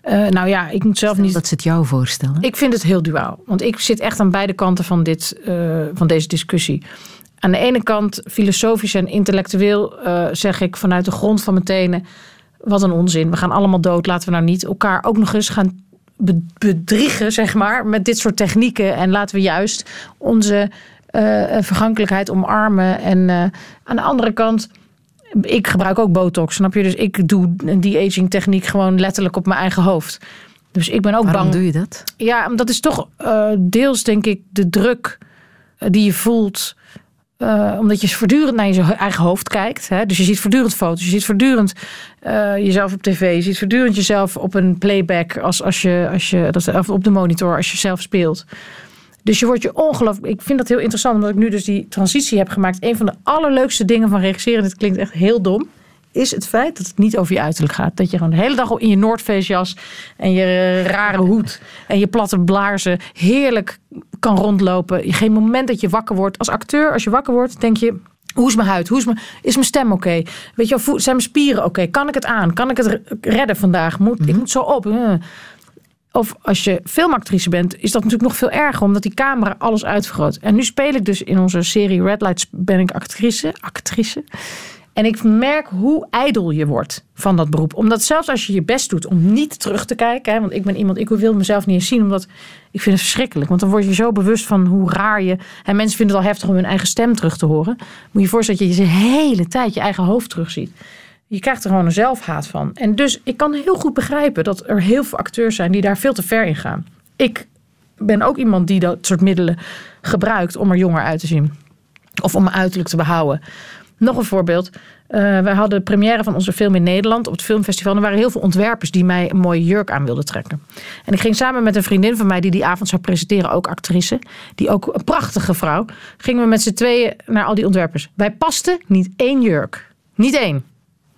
Eh, nou ja, ik moet zelf niet... Dat ze het jou voorstellen. Ik vind het heel duaal. Want ik zit echt aan beide kanten van, dit, eh, van deze discussie. Aan de ene kant, filosofisch en intellectueel, zeg ik vanuit de grond van mijn tenen: wat een onzin. We gaan allemaal dood. Laten we nou niet elkaar ook nog eens gaan bedriegen, zeg maar, met dit soort technieken. En laten we juist onze eh, vergankelijkheid omarmen. En eh, aan de andere kant. Ik gebruik ook botox, snap je? Dus ik doe die aging techniek gewoon letterlijk op mijn eigen hoofd. Dus ik ben ook Waarom bang. doe je dat? Ja, omdat dat is toch eh, deels, denk ik, de druk eh, die je voelt. Eh, omdat je voortdurend naar je eigen hoofd kijkt. Hè? Dus je ziet voortdurend foto's. Je ziet voortdurend eh, jezelf op tv. Je ziet voortdurend jezelf op een playback. Als, als je, als je, dat, of op de monitor als je zelf speelt. Dus je wordt je ongelooflijk... Ik vind dat heel interessant, omdat ik nu dus die transitie heb gemaakt. Een van de allerleukste dingen van regisseren, dit klinkt echt heel dom... is het feit dat het niet over je uiterlijk gaat. Dat je gewoon de hele dag in je Noordfeestjas en je rare hoed en je platte blaarzen heerlijk kan rondlopen. Geen moment dat je wakker wordt. Als acteur, als je wakker wordt, denk je... Hoe is mijn huid? Hoe is mijn, is mijn stem oké? Weet je, zijn mijn spieren oké? Kan ik het aan? Kan ik het re- redden vandaag? Moet, Ik moet zo op. Eh. Of als je filmactrice bent, is dat natuurlijk nog veel erger, omdat die camera alles uitvergroot. En nu speel ik dus in onze serie Red Lights ben ik actrice. actrice. En ik merk hoe ijdel je wordt van dat beroep. Omdat zelfs als je je best doet om niet terug te kijken. Hè, want ik ben iemand, ik wil mezelf niet eens zien. Omdat ik vind het verschrikkelijk. Want dan word je zo bewust van hoe raar je... En mensen vinden het al heftig om hun eigen stem terug te horen. Moet je voorstellen dat je de hele tijd je eigen hoofd terugziet. Je krijgt er gewoon een zelfhaat van. En dus ik kan heel goed begrijpen dat er heel veel acteurs zijn die daar veel te ver in gaan. Ik ben ook iemand die dat soort middelen gebruikt om er jonger uit te zien. Of om mijn uiterlijk te behouden. Nog een voorbeeld. Eh wij hadden de première van onze film in Nederland op het filmfestival. En er waren heel veel ontwerpers die mij een mooie jurk aan wilden trekken. En ik ging samen met een vriendin van mij die die avond zou presenteren, ook actrice. Die ook een prachtige vrouw. Gingen we met z'n tweeën naar al die ontwerpers. Wij pasten niet één jurk. Niet één.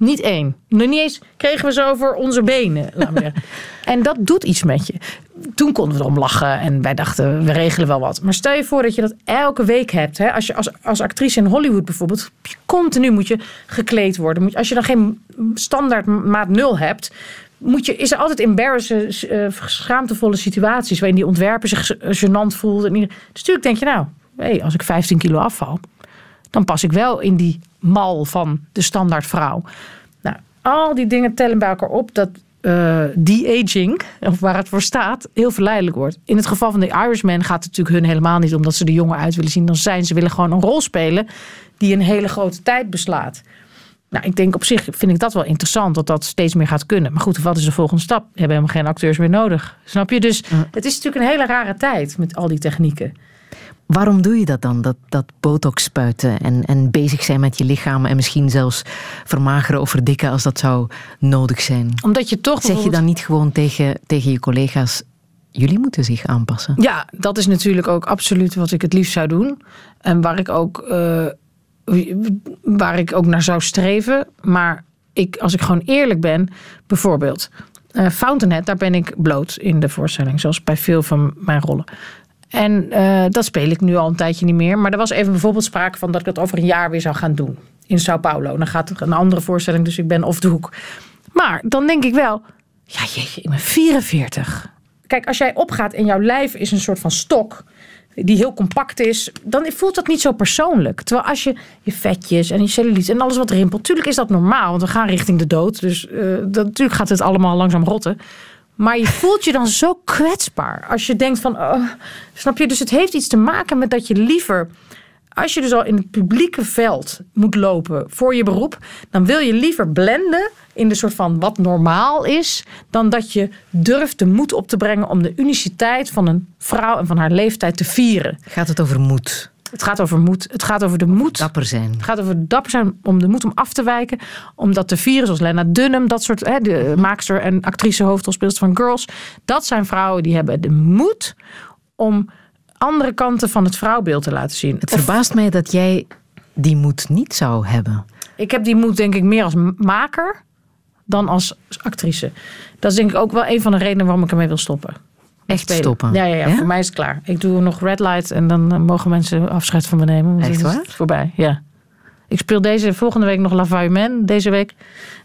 Niet één. Nog niet eens kregen we ze over onze benen. en dat doet iets met je. Toen konden we erom lachen en wij dachten, we regelen wel wat. Maar stel je voor dat je dat elke week hebt. Hè? Als je als, als actrice in Hollywood bijvoorbeeld, continu moet je gekleed worden. Moet, je- als je dan geen standaard maat nul hebt, moet je, is er altijd embarrassen, eh, schaamtevolle situaties waarin die ontwerper zich gênant voelt. En dus natuurlijk denk je nou, hé, als ik 15 kilo afval, dan pas ik wel in die mal van de standaard vrouw. Nou, al die dingen tellen bij elkaar op dat eh de-aging, of waar het voor staat, heel verleidelijk wordt. In het geval van de Irishman gaat het natuurlijk hun helemaal niet omdat ze er jonger uit willen zien dan zijn. Ze willen gewoon een rol spelen die een hele grote tijd beslaat. Nou, ik denk op zich vind ik dat wel interessant dat dat steeds meer gaat kunnen. Maar goed, wat is de volgende stap? We hebben helemaal geen acteurs meer nodig. Snap je? Dus het is natuurlijk een hele rare tijd met al die technieken. Waarom doe je dat dan? Dat, dat botox spuiten en, en bezig zijn met je lichaam en misschien zelfs vermageren of verdikken als dat zou nodig zijn. Omdat je toch Zeg je dan niet gewoon tegen, tegen je collega's, jullie moeten zich aanpassen? Ja, dat is natuurlijk ook absoluut wat ik het liefst zou doen. En waar ik ook, eh, waar ik ook naar zou streven. Maar ik, als ik gewoon eerlijk ben, bijvoorbeeld eh, Fountainhead, daar ben ik bloot in de voorstelling. Zoals bij veel van mijn rollen. En eh, dat speel ik nu al een tijdje niet meer. Maar er was even bijvoorbeeld sprake van dat ik dat over een jaar weer zou gaan doen. In Sao Paulo. Dan gaat er een andere voorstelling, dus ik ben off de hoek. Maar dan denk ik wel, ja jeetje, ik ben 44. Kijk, als jij opgaat en jouw lijf is een soort van stok die heel compact is, dan voelt dat niet zo persoonlijk. Terwijl als je je vetjes en je cellulite en alles wat rimpelt, natuurlijk is dat normaal, want we gaan richting de dood. Dus eh, natuurlijk gaat het allemaal langzaam rotten. Maar je voelt je dan zo kwetsbaar als je denkt van, oh, snap je? Dus het heeft iets te maken met dat je liever als je dus al in het publieke veld moet lopen voor je beroep, dan wil je liever blenden in de soort van wat normaal is, dan dat je durft de moed op te brengen om de uniciteit van een vrouw en van haar leeftijd te vieren. Gaat het over moed? Het gaat over moed. Het gaat over de moed. Dapper zijn. Het gaat over dapper zijn om de moed om af te wijken. Om dat te vieren, zoals Lena Dunham, dat soort, hè, de maakster en actrice hoofdrolspeelster van Girls. Dat zijn vrouwen die hebben de moed om andere kanten van het vrouwbeeld te laten zien. Het verbaast mij dat jij die moed niet zou hebben. Ik heb die moed denk ik meer als maker dan als actrice. Dat is denk ik ook wel een van de redenen waarom ik ermee wil stoppen. Echt Spelen. stoppen? Ja, ja, ja, Ja? voor mij is het klaar. Ik doe nog red light en dan eh, mogen mensen afscheid van me nemen. Echt waar? voorbij, ja. Ik speel deze volgende week nog La Vuilman, deze week.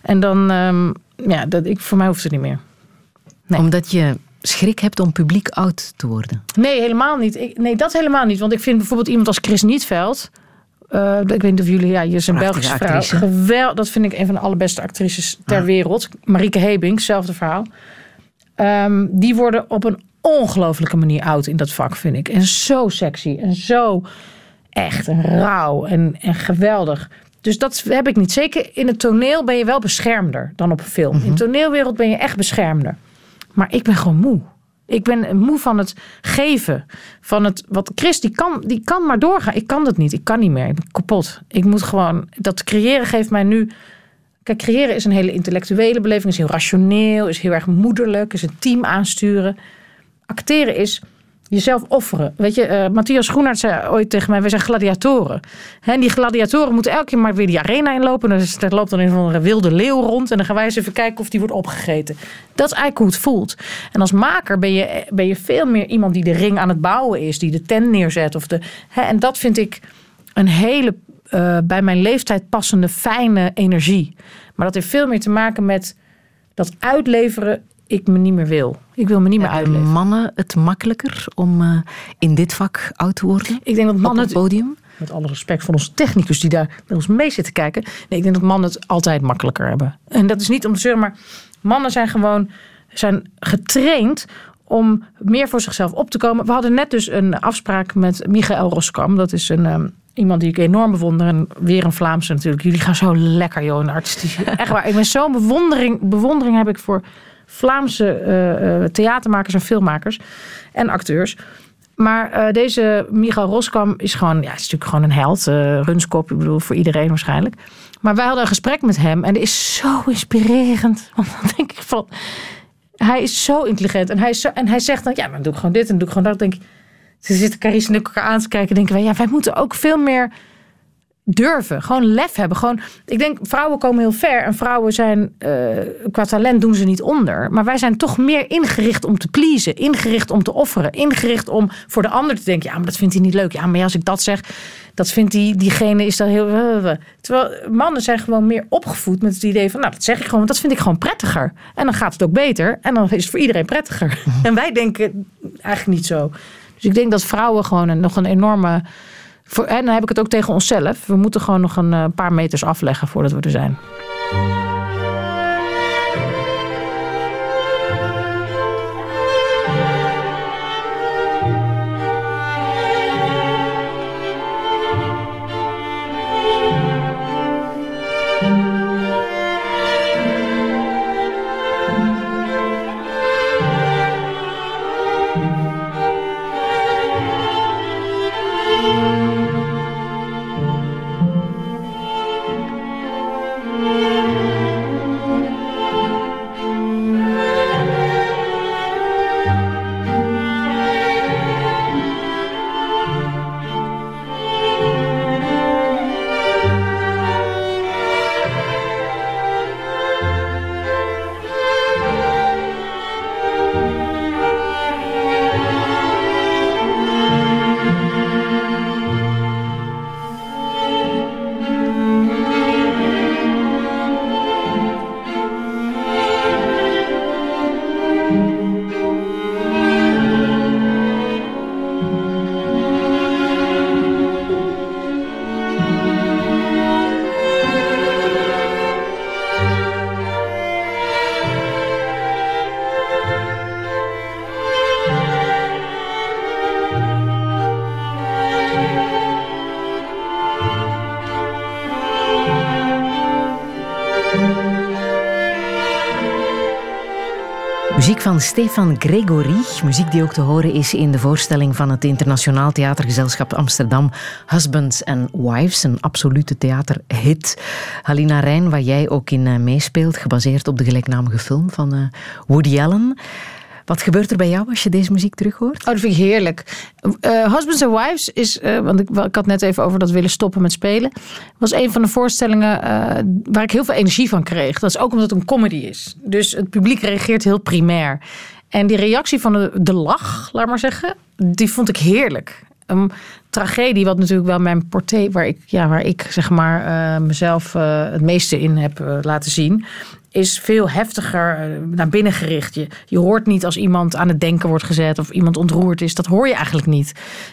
En dan, ehm, ja, dat, ik, voor mij hoeft het niet meer. Nee. Omdat je schrik hebt om publiek oud te worden. Nee, helemaal niet. Ik, nee, dat helemaal niet. Want ik vind bijvoorbeeld iemand als Chris Nietveld. eh, ik weet niet of jullie, ja, je is een Prachtige Belgische vrouw. dat vind ik een van de allerbeste actrices ter wereld. Marieke Hebing, hetzelfde verhaal. Ehm, die worden op een ongelofelijke manier oud in dat vak, vind ik. En zo sexy en zo echt en rauw en, en geweldig. Dus dat heb ik niet. Zeker in het toneel ben je wel beschermder dan op een film. In de toneelwereld ben je echt beschermder. Maar ik ben gewoon moe. Ik ben moe van het geven. Van het, wat Chris, die kan, die kan maar doorgaan. Ik kan dat niet. Ik kan niet meer. Ik ben kapot. Ik moet gewoon, dat creëren geeft mij nu... Kijk, creëren is een hele intellectuele beleving. Is heel rationeel. Is heel erg moederlijk. Is een team aansturen. Acteren is jezelf offeren. Weet je, eh, Matthias Groenaert zei ooit tegen mij... wij zijn gladiatoren. En die gladiatoren moeten elke keer maar weer die arena inlopen. En er loopt dan een wilde leeuw rond. En dan gaan wij eens even kijken of die wordt opgegeten. Dat is eigenlijk hoe het voelt. En als maker ben je, ben je veel meer iemand die de ring aan het bouwen is. Die de tent neerzet. Of de, en dat vind ik een hele eh, bij mijn leeftijd passende fijne energie. Maar dat heeft veel meer te maken met dat uitleveren ik me niet meer wil. Ik wil me niet meer uitleveren. mannen het makkelijker om eh, in dit vak oud te worden? Ik denk dat Op mannen het het podium? met alle respect voor onze technicus die daar met ons mee zit te kijken. Nee, ik denk dat mannen het altijd makkelijker hebben. En dat is niet om te zeggen, maar mannen zijn gewoon zijn getraind om meer voor zichzelf op te komen. We hadden net dus een afspraak met Michael Roskam. Dat is een, ehm, iemand die ik enorm bewonder. En weer een Vlaamse natuurlijk. Jullie gaan zo lekker, joh, in de artistiek. Echt waar. Ik ben zo'n bewondering, bewondering heb ik voor Vlaamse eh, eh, theatermakers en filmmakers. En acteurs. Maar eh, deze Michael Roskam is gewoon, ja, is natuurlijk gewoon een held. eh runskop, ik bedoel, voor iedereen waarschijnlijk. Maar wij hadden een gesprek met hem en dat is zo inspirerend. Want dan denk ik van, hij is zo intelligent. En hij, is zo, en hij zegt dan, ja, maar dan doe ik gewoon dit en doe ik gewoon dat. Dan denk ik, ze zitten Carice en elkaar aan te kijken. denken wij, ja, wij moeten ook veel meer durven. Gewoon lef hebben. Gewoon, ik denk, vrouwen komen heel ver. En vrouwen zijn, eh, qua talent doen ze niet onder. Maar wij zijn toch meer ingericht om te pleasen. Ingericht om te offeren. Ingericht om voor de ander te denken. Ja, maar dat vindt hij niet leuk. Ja, maar als ik dat zeg, dat vindt die, diegene is dan heel... Terwijl mannen zijn gewoon meer opgevoed met het idee van... Nou, dat zeg ik gewoon, want dat vind ik gewoon prettiger. En dan gaat het ook beter. En dan is het voor iedereen prettiger. En wij denken eigenlijk niet zo. Dus ik denk dat vrouwen gewoon een, nog een enorme... En dan heb ik het ook tegen onszelf. We moeten gewoon nog een eh, paar meters afleggen voordat we er zijn. Van Stefan Gregory. Muziek die ook te horen is in de voorstelling van het Internationaal Theatergezelschap Amsterdam. Husbands and Wives, een absolute theaterhit. Halina Rijn, waar jij ook in eh, meespeelt, gebaseerd op de gelijknamige film van eh, Woody Allen. Wat gebeurt er bij jou als je deze muziek terughoort? Oh, dat vind ik heerlijk. Eh, Husbands and Wives is, eh, want ik, ik had net even over dat willen stoppen met spelen, was een van de voorstellingen eh, waar ik heel veel energie van kreeg. Dat is ook omdat het een comedy is. Dus het publiek reageert heel primair. En die reactie van de, lach, laat maar zeggen, die vond ik heerlijk. Een tragedie, wat natuurlijk wel mijn porté, waar ik, ja, waar ik zeg maar mezelf het meeste in heb laten zien, is veel heftiger eh, naar binnen gericht. Je, je hoort niet als iemand aan het denken wordt gezet of iemand ontroerd is. Dat hoor je eigenlijk niet.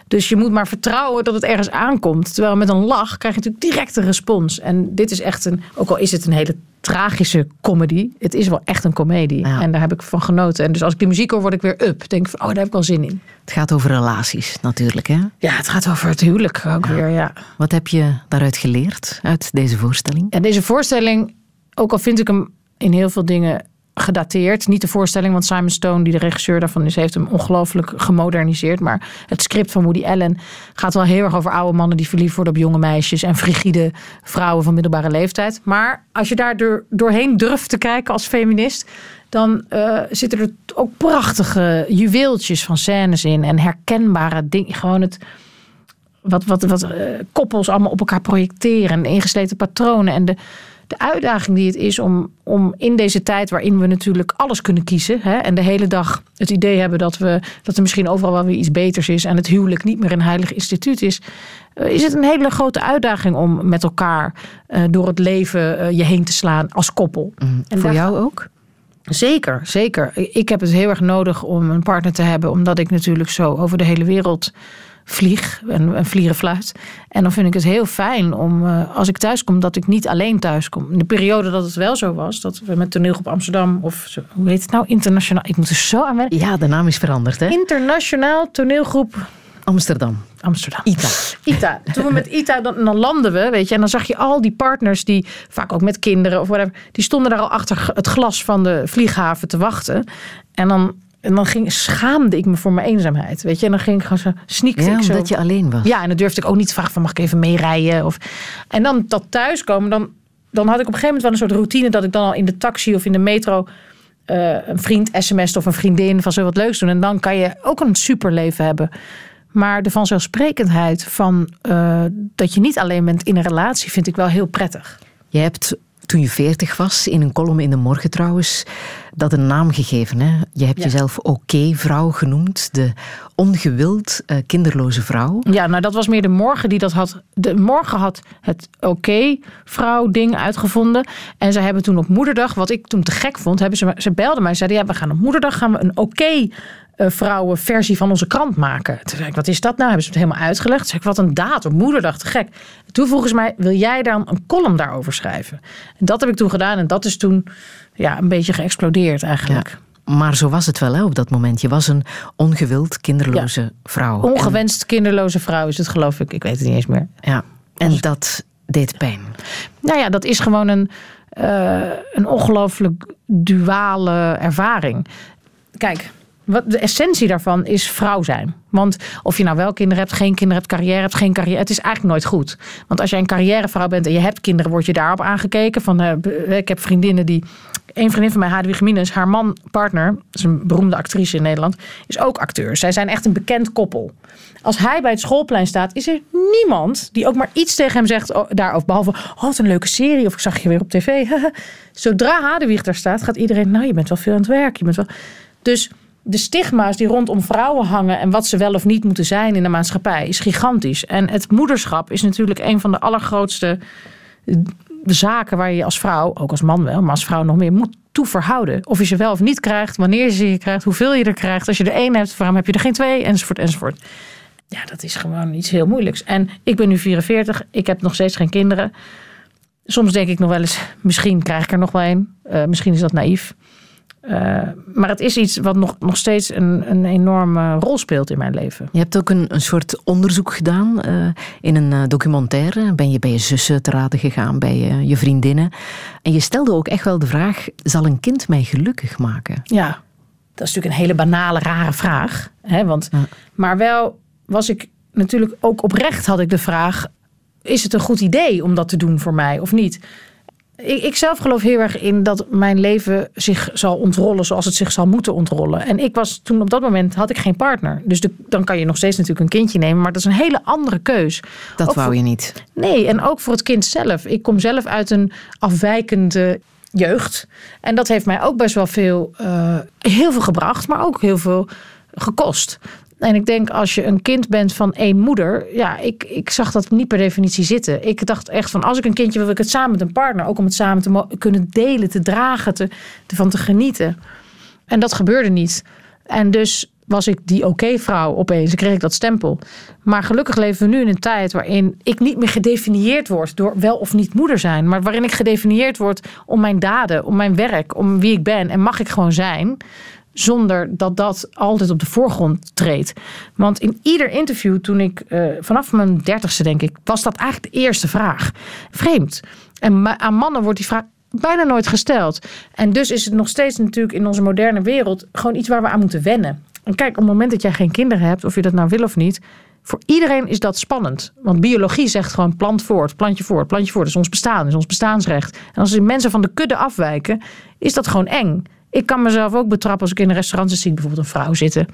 Dus je moet maar vertrouwen dat het ergens aankomt. Terwijl met een lach krijg je natuurlijk direct een respons. En dit is echt een, ook al is het een hele tragische comedy. Het is wel echt een komedie. En daar heb ik van genoten. En dus als ik die muziek hoor, word ik weer up. Denk van, oh, daar heb ik wel zin in. Het gaat over relaties natuurlijk, hè? Ja, het gaat over het huwelijk ook weer, ja. Wat heb je daaruit geleerd, uit deze voorstelling? En deze voorstelling, ook al vind ik hem in heel veel dingen gedateerd. Niet de voorstelling, want Simon Stone, die de regisseur daarvan is, heeft hem ongelooflijk gemoderniseerd. Maar het script van Woody Allen gaat wel heel erg over oude mannen die verliefd worden op jonge meisjes en frigide vrouwen van middelbare leeftijd. Maar als je daar door, doorheen durft te kijken als feminist, dan eh, zitten er ook prachtige juweeltjes van scènes in en herkenbare dingen. Gewoon het wat, wat, wat eh, koppels allemaal op elkaar projecteren en ingesleten patronen en de de uitdaging die het is om, om in deze tijd waarin we natuurlijk alles kunnen kiezen. Hè, en de hele dag het idee hebben dat, we, dat er misschien overal wel weer iets beters is. En het huwelijk niet meer een heilig instituut is. eh, Is het een hele grote uitdaging om met elkaar eh, door het leven eh, je heen te slaan als koppel. En Voor jou ook? Zeker, zeker. Ik heb het heel erg nodig om een partner te hebben, omdat ik natuurlijk zo over de hele wereld vlieg en, en vlieren fluit. En dan vind ik het heel fijn om, eh, als ik thuis kom, dat ik niet alleen thuis kom. In de periode dat het wel zo was, dat we met toneelgroep Amsterdam, of zo, hoe heet het nou, internationaal, ik moet er zo aan wennen. Ja, de naam is veranderd, hè? Internationaal toneelgroep Amsterdam. Amsterdam. ITA. ITA. Toen we met ITA, dan, dan landen we, weet je. En dan zag je al die partners die, vaak ook met kinderen of whatever, die stonden daar al achter het glas van de vlieghaven te wachten. En dan, en dan ging, schaamde ik me voor mijn eenzaamheid, weet je. En dan ging ik gewoon zo, sneakte Ja, zo. omdat je alleen was. Ja, en dan durfde ik ook niet te vragen van, mag ik even meerijden? Of, en dan dat thuiskomen, dan, dan had ik op een gegeven moment wel een soort routine dat ik dan al in de taxi of in de metro eh, een vriend sms't of een vriendin van zo wat leuks doen. En dan kan je ook een superleven hebben. Maar de vanzelfsprekendheid van eh, dat je niet alleen bent in een relatie, vind ik wel heel prettig. Je hebt toen je veertig was, in een column in de morgen trouwens, dat een naam gegeven. Hè? Je hebt Ja. jezelf oké-vrouw genoemd, de ongewild eh, kinderloze vrouw. Ja, nou dat was meer de morgen die dat had. De morgen had het oké vrouw ding uitgevonden. En ze hebben toen op moederdag, wat ik toen te gek vond, hebben ze, ze belden mij en zeiden: ja, we gaan op moederdag gaan we een oké eh, vrouwenversie van onze krant maken. Toen zei ik, wat is dat nou? Hebben ze het helemaal uitgelegd? Toen zei ik, wat een datum, moederdag, te gek. Toen vroegen ze mij, wil jij dan een column daarover schrijven? En dat heb ik toen gedaan en dat is toen ja, een beetje geëxplodeerd eigenlijk. Maar zo was het wel hè, op dat moment. Je was een ongewild kinderloze vrouw. Ongewenst kinderloze vrouw is het geloof ik. Ik weet het niet eens meer. Ja, en dat deed pijn. Nou ja, dat is gewoon een, eh, een ongelooflijk duale ervaring. Kijk, wat de essentie daarvan is vrouw zijn. Want of je nou wel kinderen hebt, geen kinderen hebt, carrière hebt, geen carrière. Het is eigenlijk nooit goed. Want als jij een carrièrevrouw bent en je hebt kinderen, word je daarop aangekeken. Van, eh, ik heb vriendinnen die. Een vriendin van mij, Hadewig Minus, haar man, partner, is een beroemde actrice in Nederland, is ook acteur. Zij zijn echt een bekend koppel. Als hij bij het schoolplein staat, is er niemand die ook maar iets tegen hem zegt o- daarover. Behalve, oh, wat een leuke serie, of ik zag je weer op tv. Zodra Hadewig daar staat, gaat iedereen, nou, je bent wel veel aan het werk. Je bent wel... Dus de stigma's die rondom vrouwen hangen en wat ze wel of niet moeten zijn in de maatschappij, is gigantisch. En het moederschap is natuurlijk een van de allergrootste eh, zaken waar je als vrouw, ook als man wel, maar als vrouw nog meer, moet toe verhouden. Of je ze wel of niet krijgt, wanneer je ze krijgt, hoeveel je er krijgt. Als je er één hebt, waarom heb je er geen twee, enzovoort, enzovoort. Ja, dat is gewoon iets heel moeilijks. En ik ben nu 44, ik heb nog steeds geen kinderen. Soms denk ik nog wel eens, misschien krijg ik er nog wel een. Eh, misschien is dat naïef. Eh, maar het is iets wat nog, nog steeds een, een enorme rol speelt in mijn leven. Je hebt ook een, een soort onderzoek gedaan eh, in een eh, documentaire. Ben je bij je zussen te raden gegaan, bij je, je vriendinnen. En je stelde ook echt wel de vraag, zal een kind mij gelukkig maken? Ja, dat is natuurlijk een hele banale, rare vraag. Hè? Want, Maar wel was ik natuurlijk ook oprecht had ik de vraag... is het een goed idee om dat te doen voor mij of niet? Ik, ik zelf geloof heel erg in dat mijn leven zich zal ontrollen zoals het zich zal moeten ontrollen. En ik was toen op dat moment had ik geen partner. Dus de- dan kan je nog steeds natuurlijk een kindje nemen, maar dat is een hele andere keus. Dat Ook wou voor- je niet. Nee, en ook voor het kind zelf. Ik kom zelf uit een afwijkende jeugd. En dat heeft mij ook best wel veel, eh, heel veel gebracht, maar ook heel veel gekost. En ik denk als je een kind bent van één moeder, ja, ik, ik zag dat niet per definitie zitten. Ik dacht echt van als ik een kindje wil, wil ik het samen met een partner, ook om het samen te kunnen delen, te dragen, te, van te genieten. En dat gebeurde niet. En dus was ik die oké-vrouw opeens. Dan kreeg ik dat stempel. Maar gelukkig leven we nu in een tijd waarin ik niet meer gedefinieerd word door wel of niet moeder zijn. Maar waarin ik gedefinieerd word om mijn daden, om mijn werk, om wie ik ben. En mag ik gewoon zijn. Zonder dat dat altijd op de voorgrond treedt. Want in ieder interview, toen ik eh, vanaf mijn dertigste denk ik, was dat eigenlijk de eerste vraag. Vreemd. En aan mannen wordt die vraag bijna nooit gesteld. En dus is het nog steeds natuurlijk in onze moderne wereld gewoon iets waar we aan moeten wennen. En kijk, op het moment dat jij geen kinderen hebt, of je dat nou wil of niet, voor iedereen is dat spannend. Want biologie zegt gewoon plant voort, plantje voort, plantje voort. Dat is ons bestaan, is ons bestaansrecht. En als die mensen van de kudde afwijken, is dat gewoon eng. Ik kan mezelf ook betrappen als ik in een restaurant zit, zie ik bijvoorbeeld een vrouw zitten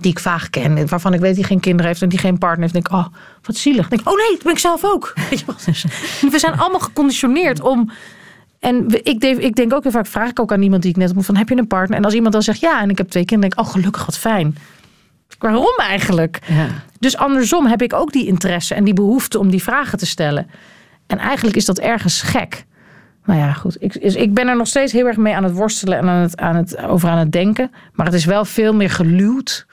die ik vaag ken, waarvan ik weet die geen kinderen heeft en die geen partner heeft. denk ik, oh, wat zielig. Denk ik, oh nee, dat ben ik zelf ook. We zijn allemaal geconditioneerd om. En ik denk, ik denk ook heel vaak, vraag ik ook aan iemand die ik net ontmoet, van heb je een partner? En als iemand dan zegt ja, en ik heb twee kinderen, denk ik, oh gelukkig, wat fijn. Waarom eigenlijk? Dus andersom heb ik ook die interesse en die behoefte om die vragen te stellen. En eigenlijk is dat ergens gek. Nou ja, goed. Ik, is- ik ben er nog steeds heel erg mee aan het worstelen en aan het, aan het, over aan het denken. Maar het is wel veel meer geluwd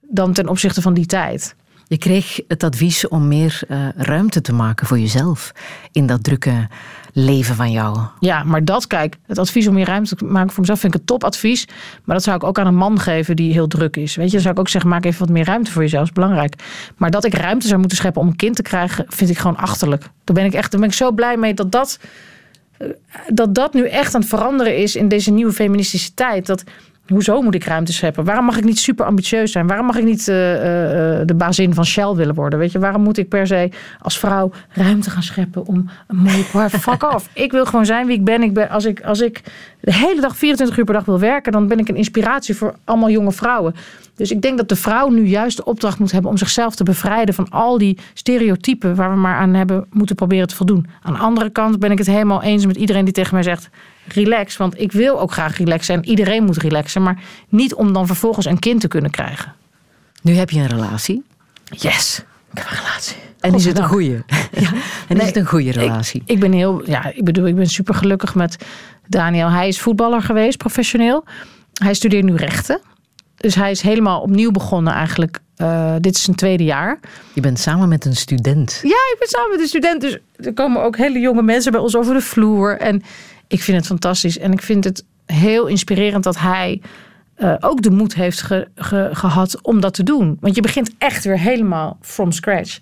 dan ten opzichte van die tijd. Je kreeg het advies om meer eh, ruimte te maken voor jezelf in dat drukke leven van jou. Ja, maar dat, kijk, het advies om meer ruimte te maken voor mezelf vind ik een topadvies. Maar dat zou ik ook aan een man geven die heel druk is. Weet je, dan zou ik ook zeggen, maak even wat meer ruimte voor jezelf, is belangrijk. Maar dat ik ruimte zou moeten scheppen om een kind te krijgen, vind ik gewoon achterlijk. Daar ben ik echt, daar ben ik zo blij mee dat dat, dat dat nu echt aan het veranderen is in deze nieuwe feministische tijd. Dat Hoezo moet ik ruimte scheppen? Waarom mag ik niet super ambitieus zijn? Waarom mag ik niet eh, eh, eh, de bazin van Shell willen worden? Weet je, waarom moet ik per se als vrouw ruimte gaan scheppen om een mooie fuck off? Ik wil gewoon zijn wie ik ben. Ik ben als, ik, als ik de hele dag 24 uur per dag wil werken, dan ben ik een inspiratie voor allemaal jonge vrouwen. Dus ik denk dat de vrouw nu juist de opdracht moet hebben om zichzelf te bevrijden van al die stereotypen waar we maar aan hebben moeten proberen te voldoen. Aan de andere kant ben ik het helemaal eens met iedereen die tegen mij zegt: relax, want ik wil ook graag relaxen en iedereen moet relaxen, maar niet om dan vervolgens een kind te kunnen krijgen. Nu heb je een relatie. Yes, ik heb een relatie. En is het een goede? En is het een goede relatie? Ik ben heel, ja, ik bedoel, ik ben super gelukkig met Daniel. Hij is voetballer geweest, professioneel. Hij studeert nu rechten. Dus hij is helemaal opnieuw begonnen eigenlijk. Eh, dit is zijn tweede jaar. Je bent samen met een student. Ja, ik ben samen met een student. Dus er komen ook hele jonge mensen bij ons over de vloer. En ik vind het fantastisch. En ik vind het heel inspirerend dat hij eh, ook de moed heeft ge- ge- gehad om dat te doen. Want je begint echt weer helemaal from scratch.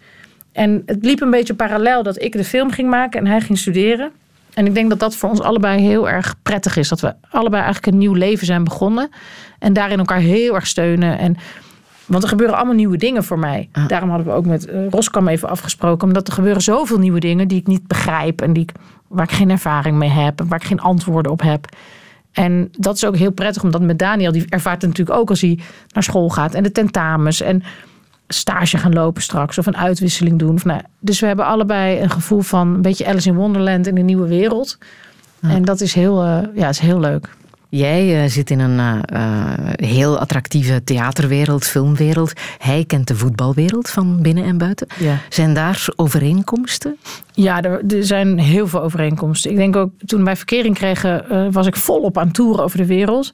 En het liep een beetje parallel dat ik de film ging maken en hij ging studeren. En ik denk dat dat voor ons allebei heel erg prettig is. Dat we allebei eigenlijk een nieuw leven zijn begonnen. En daarin elkaar heel erg steunen. En, want er gebeuren allemaal nieuwe dingen voor mij. Daarom hadden we ook met eh, Roskam even afgesproken. Omdat er gebeuren zoveel nieuwe dingen die ik niet begrijp. En die ik, waar ik geen ervaring mee heb. En waar ik geen antwoorden op heb. En dat is ook heel prettig. Omdat met Daniel, die ervaart het natuurlijk ook als hij naar school gaat. En de tentamens. En stage gaan lopen straks. Of een uitwisseling doen. Of nou, dus we hebben allebei een gevoel van een beetje Alice in Wonderland in een nieuwe wereld. En dat is heel, eh, ja, is heel leuk. Jij eh, zit in een eh, heel attractieve theaterwereld, filmwereld. Hij kent de voetbalwereld van binnen en buiten. Ja. Zijn daar overeenkomsten? Ja, er, er zijn heel veel overeenkomsten. Ik denk ook, toen wij verkering kregen, was ik volop aan toeren over de wereld.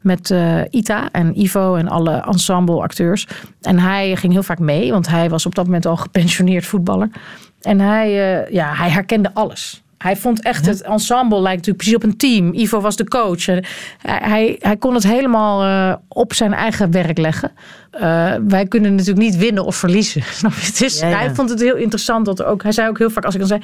Met eh, Ita en Ivo en alle ensembleacteurs. En hij ging heel vaak mee, want hij was op dat moment al gepensioneerd voetballer. En hij, eh, ja, hij herkende alles. Hij vond echt het ensemble lijkt natuurlijk precies op een team. Ivo was de coach. Hij, hij, hij kon het helemaal eh, op zijn eigen werk leggen. Wij kunnen natuurlijk niet winnen of verliezen. Snap je? Het is, Ja, ja. Hij vond het heel interessant dat er ook. Hij zei ook heel vaak als ik dan zei.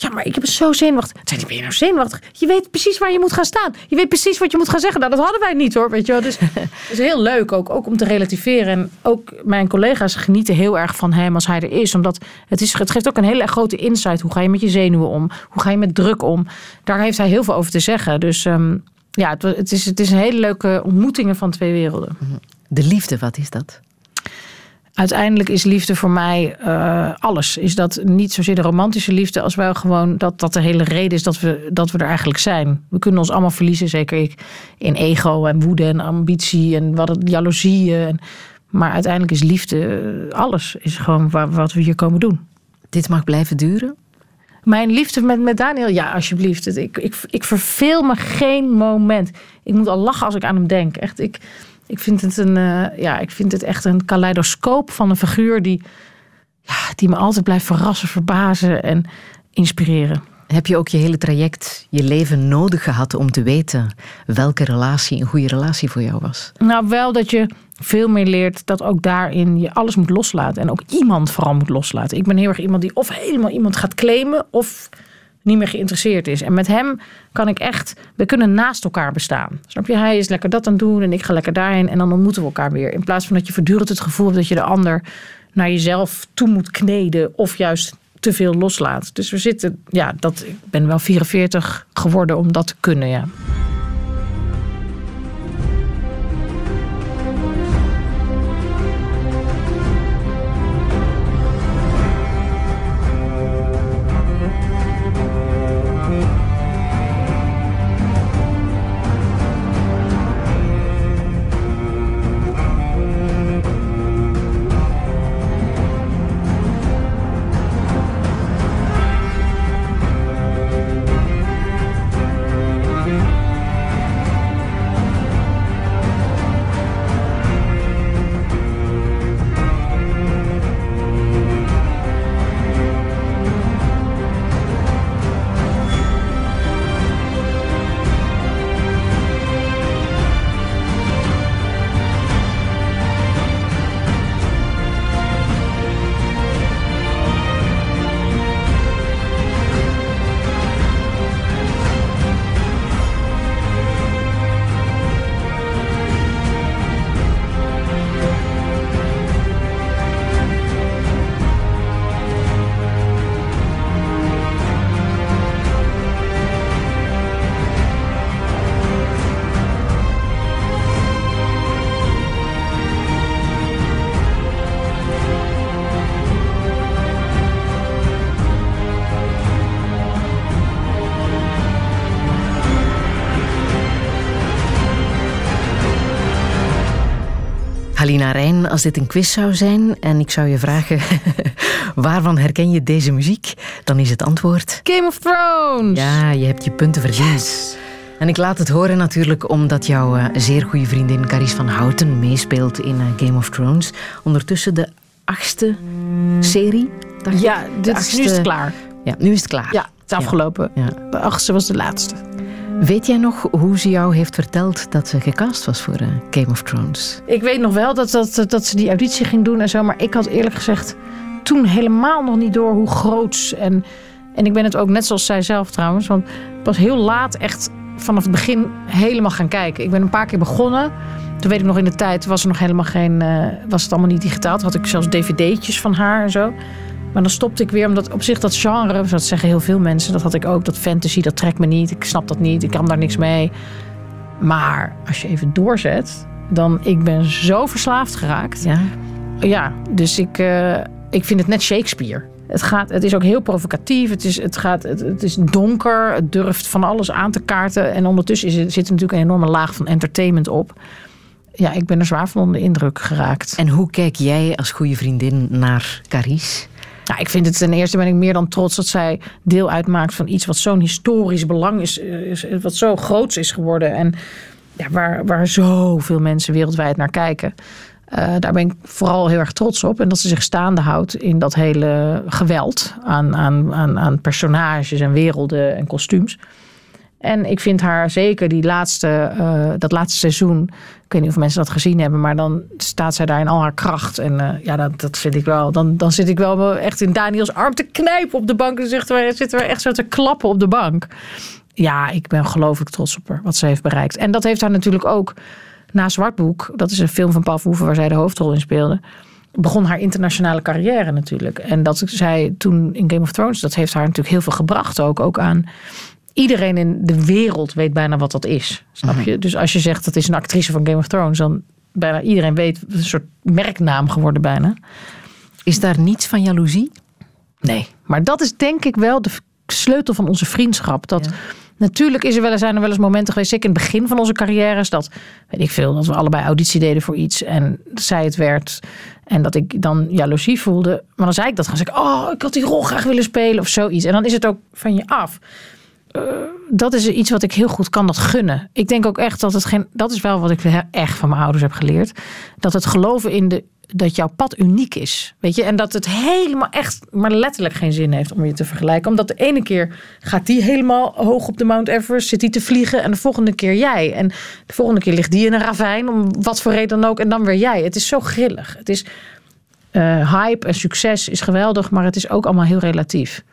Ja, maar ik heb zo zenuwachtig. Zei ben je nou zenuwachtig? Je weet precies waar je moet gaan staan. Je weet precies wat je moet gaan zeggen. Nou, dat hadden wij niet hoor, weet je wel. Dus het is heel leuk ook, ook om te relativeren. En ook mijn collega's genieten heel erg van hem als hij er is. Omdat het, is, het geeft ook een hele grote insight. Hoe ga je met je zenuwen om? Hoe ga je met druk om? Daar heeft hij heel veel over te zeggen. Dus ehm, ja, het, het, is, het is een hele leuke ontmoetingen van twee werelden. De liefde, wat is dat? Uiteindelijk is liefde voor mij eh, alles. Is dat niet zozeer de romantische liefde, als wel gewoon dat dat de hele reden is dat we, dat we er eigenlijk zijn. We kunnen ons allemaal verliezen, zeker ik, in ego en woede en ambitie en wat het, jaloezie. En, maar uiteindelijk is liefde eh, alles. Is gewoon wa- wat we hier komen doen. Dit mag blijven duren? Mijn liefde met, met Daniel, ja, alsjeblieft. Ik, ik, ik verveel me geen moment. Ik moet al lachen als ik aan hem denk. Echt, ik, ik, vind het een, eh, ja, ik vind het echt een kaleidoscoop van een figuur die, ja, die me altijd blijft verrassen, verbazen en inspireren. Heb je ook je hele traject, je leven nodig gehad om te weten welke relatie een goede relatie voor jou was? Nou, wel dat je veel meer leert dat ook daarin je alles moet loslaten. En ook iemand vooral moet loslaten. Ik ben heel erg iemand die of helemaal iemand gaat claimen of niet meer geïnteresseerd is. En met hem kan ik echt, we kunnen naast elkaar bestaan. Snap je? Hij is lekker dat aan het doen en ik ga lekker daarheen. En dan ontmoeten we elkaar weer. In plaats van dat je voortdurend het gevoel hebt dat je de ander naar jezelf toe moet kneden. Of juist te veel loslaat. Dus we zitten, ja, dat, ik ben wel 44 geworden om dat te kunnen, ja. Als dit een quiz zou zijn en ik zou je vragen waarvan herken je deze muziek, dan is het antwoord Game of Thrones! ja, je hebt je punten verdiend. En ik laat het horen natuurlijk omdat jouw eh, zeer goede vriendin Caries van Houten meespeelt in eh, Game of Thrones. Ondertussen de achtste serie. Ja, dit is, nu is het klaar. Ja, nu is het klaar. Ja, het is afgelopen. Ja. De achtste was de laatste. Weet jij nog hoe ze jou heeft verteld dat ze gecast was voor eh, Game of Thrones? Ik weet nog wel dat, dat, dat ze die auditie ging doen en zo. Maar ik had eerlijk gezegd toen helemaal nog niet door hoe groots. En, en ik ben het ook net zoals zij zelf trouwens. Want was heel laat echt vanaf het begin helemaal gaan kijken. Ik ben een paar keer begonnen. Toen weet ik nog in de tijd was er nog helemaal geen. eh, was het allemaal niet digitaal. Toen had ik zelfs dvd'tjes van haar en zo. Maar dan stopte ik weer, omdat op zich dat genre, dat zeggen heel veel mensen, dat had ik ook, dat fantasy, dat trekt me niet. Ik snap dat niet, ik kan daar niks mee. Maar als je even doorzet, dan ik ben zo verslaafd geraakt. Ja. Ja, dus ik, eh, ik vind het net Shakespeare. Het, gaat, het is ook heel provocatief. Het is, het, gaat, het, het is donker. Het durft van alles aan te kaarten. En ondertussen is, er- zit er natuurlijk een enorme laag van entertainment op. Ja, ik ben er zwaar van onder de indruk geraakt. En hoe kijk jij als goede vriendin naar Caries? Nou, ik vind het ten eerste ben ik meer dan trots dat zij deel uitmaakt van iets wat zo'n historisch belang is, is wat zo groots is geworden en ja, waar, waar zoveel mensen wereldwijd naar kijken. Eh, daar ben ik vooral heel erg trots op. En dat ze zich staande houdt in dat hele geweld aan, aan, aan, aan personages en werelden en kostuums. En ik vind haar zeker die laatste, eh, dat laatste seizoen. Ik weet niet of mensen dat gezien hebben, maar dan staat zij daar in al haar kracht. En eh, ja, dat, dat vind ik wel. Dan, dan zit ik wel echt in Daniels arm te knijpen op de bank. En zitten we, zitten we echt zo te klappen op de bank. Ja, ik ben ongelooflijk trots op haar, wat ze heeft bereikt. En dat heeft haar natuurlijk ook na Zwartboek. Dat is een film van Paul Verhoeven waar zij de hoofdrol in speelde. Begon haar internationale carrière natuurlijk. En dat zij toen in Game of Thrones, dat heeft haar natuurlijk heel veel gebracht ook. Ook aan iedereen in de wereld weet bijna wat dat is. Snap je? Dus als je zegt dat is een actrice van Game of Thrones, dan bijna iedereen weet een soort merknaam geworden bijna. Is daar niets van jaloezie? Nee, maar dat is denk ik wel de sleutel van onze vriendschap. Dat natuurlijk is er wel, zijn er wel eens momenten geweest, zeker in het begin van onze carrières, dat weet ik veel, dat we allebei auditie deden voor iets en zij het werd en dat ik dan jaloezie voelde. Maar dan zei ik dat gewoon, zeg ik, oh, ik had die rol graag willen spelen of zoiets. En dan is het ook van je af. Dat is iets wat ik heel goed kan, dat gunnen. Ik denk ook echt dat het geen. Dat is wel wat ik echt van mijn ouders heb geleerd. Dat het geloven in de. Dat jouw pad uniek is. Weet je? En dat het helemaal echt, maar letterlijk geen zin heeft om je te vergelijken. Omdat de ene keer gaat die helemaal hoog op de Mount Everest, zit die te vliegen. En de volgende keer jij. En de volgende keer ligt die in een ravijn, om wat voor reden dan ook. En dan weer jij. Het is zo grillig. Het is eh, hype en succes is geweldig, maar het is ook allemaal heel relatief.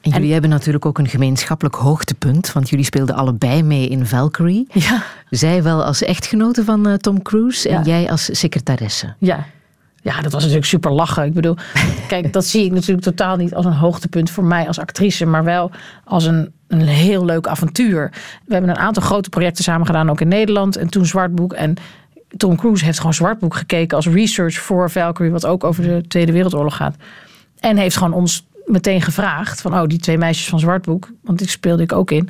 En jullie hebben natuurlijk ook een gemeenschappelijk hoogtepunt, want jullie speelden allebei mee in Valkyrie. Ja. Zij wel als echtgenote van eh, Tom Cruise en jij als secretaresse. Ja. Ja, dat was natuurlijk super lachen. Ik bedoel, kijk, dat zie ik natuurlijk totaal niet als een hoogtepunt voor mij als actrice, maar wel als een, een heel leuk avontuur. We hebben een aantal grote projecten samen gedaan, ook in Nederland. En toen Zwartboek. En Tom Cruise heeft gewoon Zwartboek gekeken als research voor Valkyrie, wat ook over de Tweede Wereldoorlog gaat. En heeft gewoon ons meteen gevraagd van, oh, die twee meisjes van Zwartboek, want die speelde ik ook in,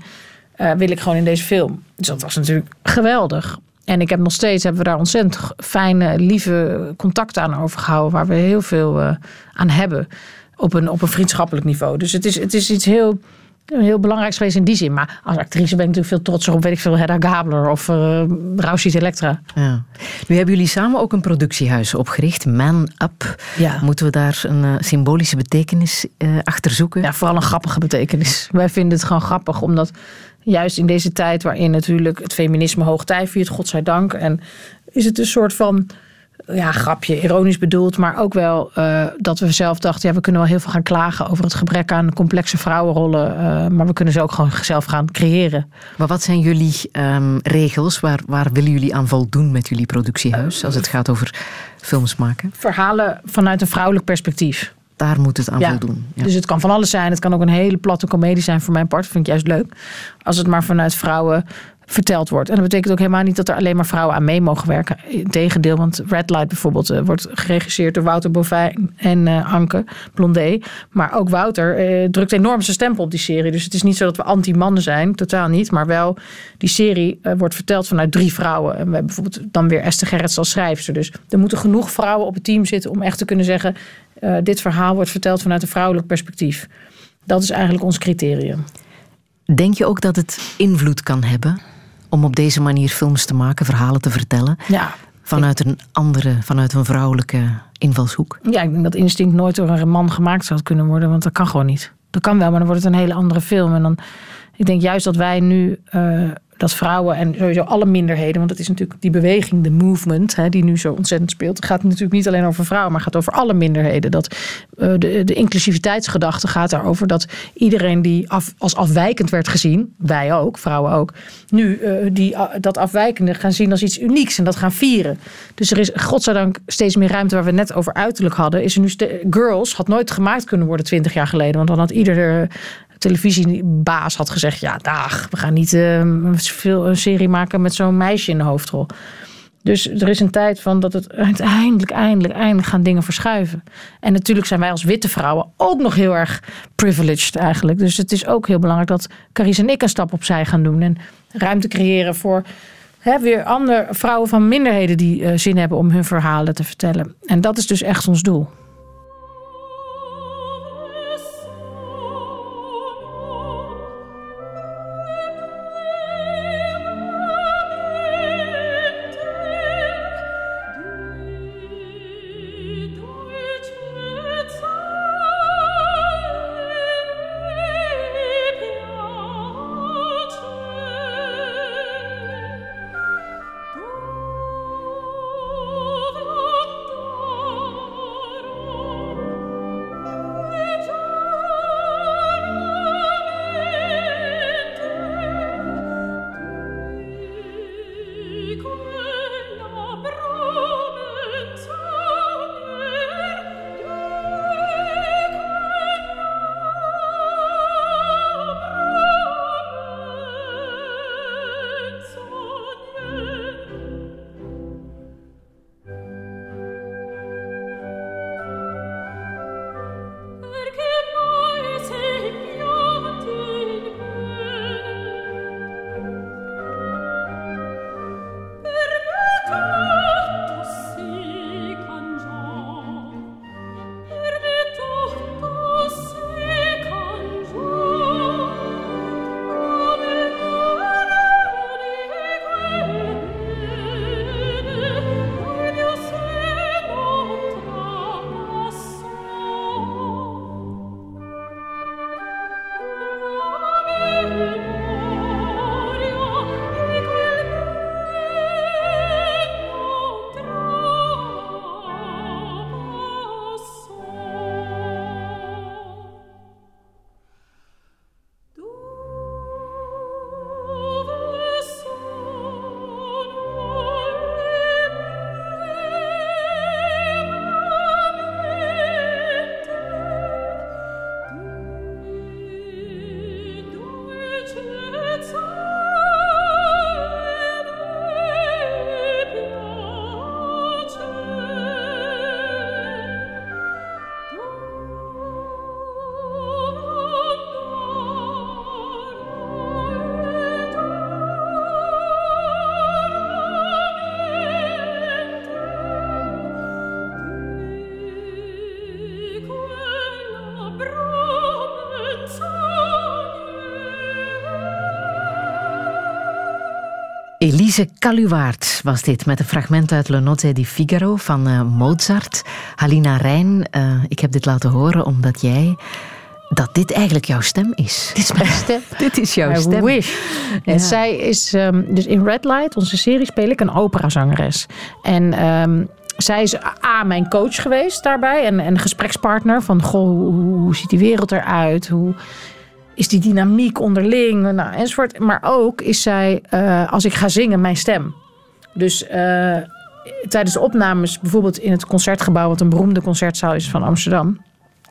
eh, wil ik gewoon in deze film. Dus dat was natuurlijk geweldig. En ik heb nog steeds, hebben we daar ontzettend fijne, lieve contacten aan overgehouden, waar we heel veel eh, aan hebben op een, op een vriendschappelijk niveau. Dus het is, het is iets heel, heel belangrijks geweest in die zin. Maar als actrice ben ik natuurlijk veel trotser op, weet ik veel, Hedda Gabler of uh, Elektra. Ja. Nu hebben jullie samen ook een productiehuis opgericht, Man Up. Ja. Moeten we daar een eh, symbolische betekenis eh, achter zoeken? Ja, vooral een grappige betekenis. Wij vinden het gewoon grappig, omdat juist in deze tijd waarin natuurlijk het feminisme hoogtij viert, godzijdank. En is het een soort van ja, grapje, ironisch bedoeld, maar ook wel uh, dat we zelf dachten, ja, we kunnen wel heel veel gaan klagen over het gebrek aan complexe vrouwenrollen, uh, maar we kunnen ze ook gewoon zelf gaan creëren. Maar wat zijn jullie um, regels? Waar, waar willen jullie aan voldoen met jullie productiehuis als het gaat over films maken? Verhalen vanuit een vrouwelijk perspectief. Daar moet het aan ja. voldoen. Ja. Dus het kan van alles zijn. Het kan ook een hele platte komedie zijn voor mijn part. Vind ik juist leuk. Als het maar vanuit vrouwen verteld wordt. En dat betekent ook helemaal niet dat er alleen maar vrouwen aan mee mogen werken. Integendeel, want Red Light bijvoorbeeld eh, wordt geregisseerd door Wouter Bovijn en eh, Anke Blondé. Maar ook Wouter eh, drukt enorm zijn stempel op die serie. Dus het is niet zo dat we anti-mannen zijn, totaal niet. Maar wel, die serie wordt verteld vanuit drie vrouwen. En we hebben bijvoorbeeld dan weer Esther Gerrits als schrijfster. Dus er moeten genoeg vrouwen op het team zitten om echt te kunnen zeggen... dit verhaal wordt verteld vanuit een vrouwelijk perspectief. Dat is eigenlijk ons criterium. Denk je ook dat het invloed kan hebben om op deze manier films te maken, verhalen te vertellen? Ja. Vanuit een andere, vanuit een vrouwelijke invalshoek? Ja, ik denk dat Instinct nooit door een man gemaakt zou kunnen worden, want dat kan gewoon niet. Dat kan wel, maar dan wordt het een hele andere film. En dan, ik denk juist dat wij nu, eh, dat vrouwen en sowieso alle minderheden, want het is natuurlijk die beweging, de movement, hè, die nu zo ontzettend speelt. Gaat natuurlijk niet alleen over vrouwen, maar gaat over alle minderheden. Dat, eh, de, de inclusiviteitsgedachte gaat daarover dat iedereen die af, als afwijkend werd gezien, wij ook, vrouwen ook, nu eh, die, a- dat afwijkende gaan zien als iets unieks en dat gaan vieren. Dus er is godzijdank steeds meer ruimte waar we net over uiterlijk hadden. Is er nu Girls had nooit gemaakt kunnen worden twintig jaar geleden, want dan had ieder televisiebaas had gezegd: ja, dag, we gaan niet eh, veel een serie maken met zo'n meisje in de hoofdrol. Dus er is een tijd van dat het uiteindelijk, eindelijk, eindelijk gaan dingen verschuiven. En natuurlijk zijn wij als witte vrouwen ook nog heel erg privileged eigenlijk. Dus het is ook heel belangrijk dat Carice en ik een stap opzij gaan doen. En ruimte creëren voor hè, weer andere vrouwen van minderheden die eh, zin hebben om hun verhalen te vertellen. En dat is dus echt ons doel. Elise Caluwaert was dit met een fragment uit Le Notte di Figaro van eh, Mozart. Halina Rijn, eh, ik heb dit laten horen omdat jij dat dit eigenlijk jouw stem is. Dit is mijn stem. dit is jouw I stem. wish. En Ja. zij is, ehm, dus in Red Light, onze serie, speel ik een operazangeres. En ehm, zij is A, mijn coach geweest daarbij. En, en gesprekspartner van, goh, hoe, hoe ziet die wereld eruit? Hoe is die dynamiek onderling? Nou, enzovoort. Maar ook is zij, eh, als ik ga zingen, mijn stem. Dus eh, tijdens de opnames, bijvoorbeeld in het concertgebouw... wat een beroemde concertzaal is van Amsterdam...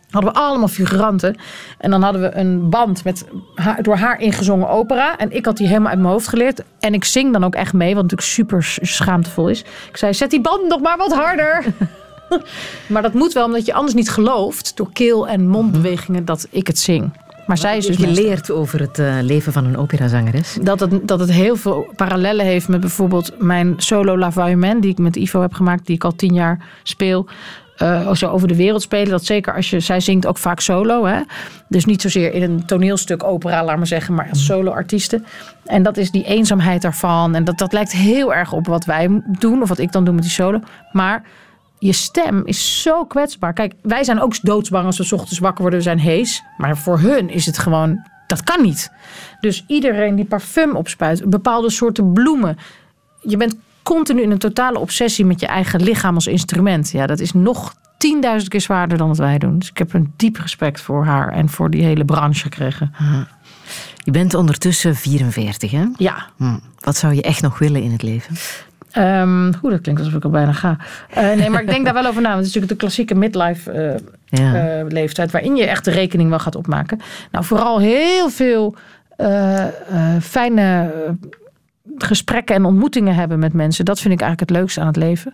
Hadden we allemaal figuranten. En dan hadden we een band met haar, door haar ingezongen opera. En ik had die helemaal uit mijn hoofd geleerd. En ik zing dan ook echt mee, wat natuurlijk super schaamtevol is. Ik zei, zet die band nog maar wat harder. maar dat moet wel, omdat je anders niet gelooft... door keel- en mondbewegingen dat ik het zing. Maar zij is dus geleerd over het eh, leven van een operazangeres. dat het, dat het heel veel parallellen heeft met bijvoorbeeld mijn solo La die ik met Ivo heb gemaakt, die ik al tien jaar speel. eh, zo over de wereld spelen. Dat zeker als je, zij zingt ook vaak solo. Hè? Dus niet zozeer in een toneelstuk, opera, laat maar zeggen, maar als solo-artiesten. En dat is die eenzaamheid daarvan. En dat, dat lijkt heel erg op wat wij doen, of wat ik dan doe met die solo. Maar je stem is zo kwetsbaar. Kijk, wij zijn ook doodsbang als we 's ochtends wakker worden, we zijn hees. Maar voor hun is het gewoon, dat kan niet. Dus iedereen die parfum opspuit, bepaalde soorten bloemen. Je bent continu in een totale obsessie met je eigen lichaam als instrument. Ja, dat is nog tienduizend keer zwaarder dan wat wij doen. Dus ik heb een diep respect voor haar en voor die hele branche gekregen. Je bent ondertussen 44, hè? Ja. Hm. Wat zou je echt nog willen in het leven? Oeh, dat klinkt alsof ik al bijna ga. Eh, nee, maar ik denk daar wel over na. Want het is natuurlijk de klassieke midlife eh, Ja. eh, leeftijd... waarin je echt de rekening wel gaat opmaken. Nou, vooral heel veel fijne gesprekken en ontmoetingen hebben met mensen. Dat vind ik eigenlijk het leukste aan het leven.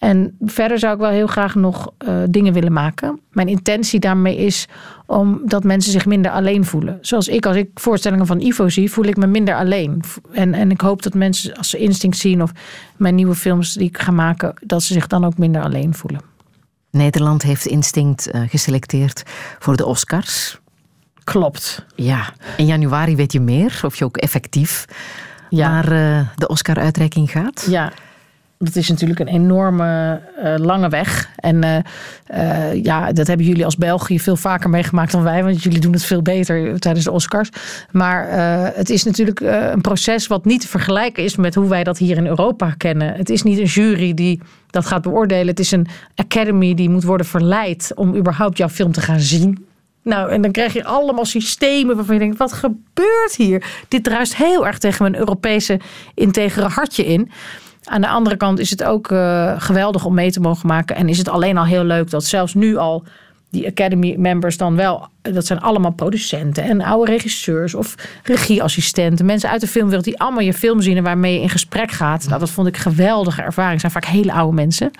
En verder zou ik wel heel graag nog eh, dingen willen maken. Mijn intentie daarmee is om dat mensen zich minder alleen voelen. Zoals ik, als ik voorstellingen van Ivo zie, voel ik me minder alleen. En, en ik hoop dat mensen, als ze Instinct zien of mijn nieuwe films die ik ga maken, dat ze zich dan ook minder alleen voelen. Nederland heeft Instinct eh, geselecteerd voor de Oscars. Klopt. Ja, in januari weet je meer, of je ook effectief naar eh, de Oscar-uitreiking gaat. Ja, dat is natuurlijk een enorme eh, lange weg. En eh, eh, ja, dat hebben jullie als België veel vaker meegemaakt dan wij. Want jullie doen het veel beter tijdens de Oscars. Maar het is natuurlijk een proces wat niet te vergelijken is met hoe wij dat hier in Europa kennen. Het is niet een jury die dat gaat beoordelen. Het is een academy die moet worden verleid om überhaupt jouw film te gaan zien. Nou, en dan krijg je allemaal systemen waarvan je denkt: wat gebeurt hier? Dit druist heel erg tegen mijn Europese integere hartje in. Aan de andere kant is het ook eh, geweldig om mee te mogen maken. En is het alleen al heel leuk dat zelfs nu al die Academy members dan wel, dat zijn allemaal producenten en oude regisseurs of regieassistenten, mensen uit de filmwereld die allemaal je film zien en waarmee je in gesprek gaat. Nou, dat vond ik een geweldige ervaring. Het zijn vaak hele oude mensen.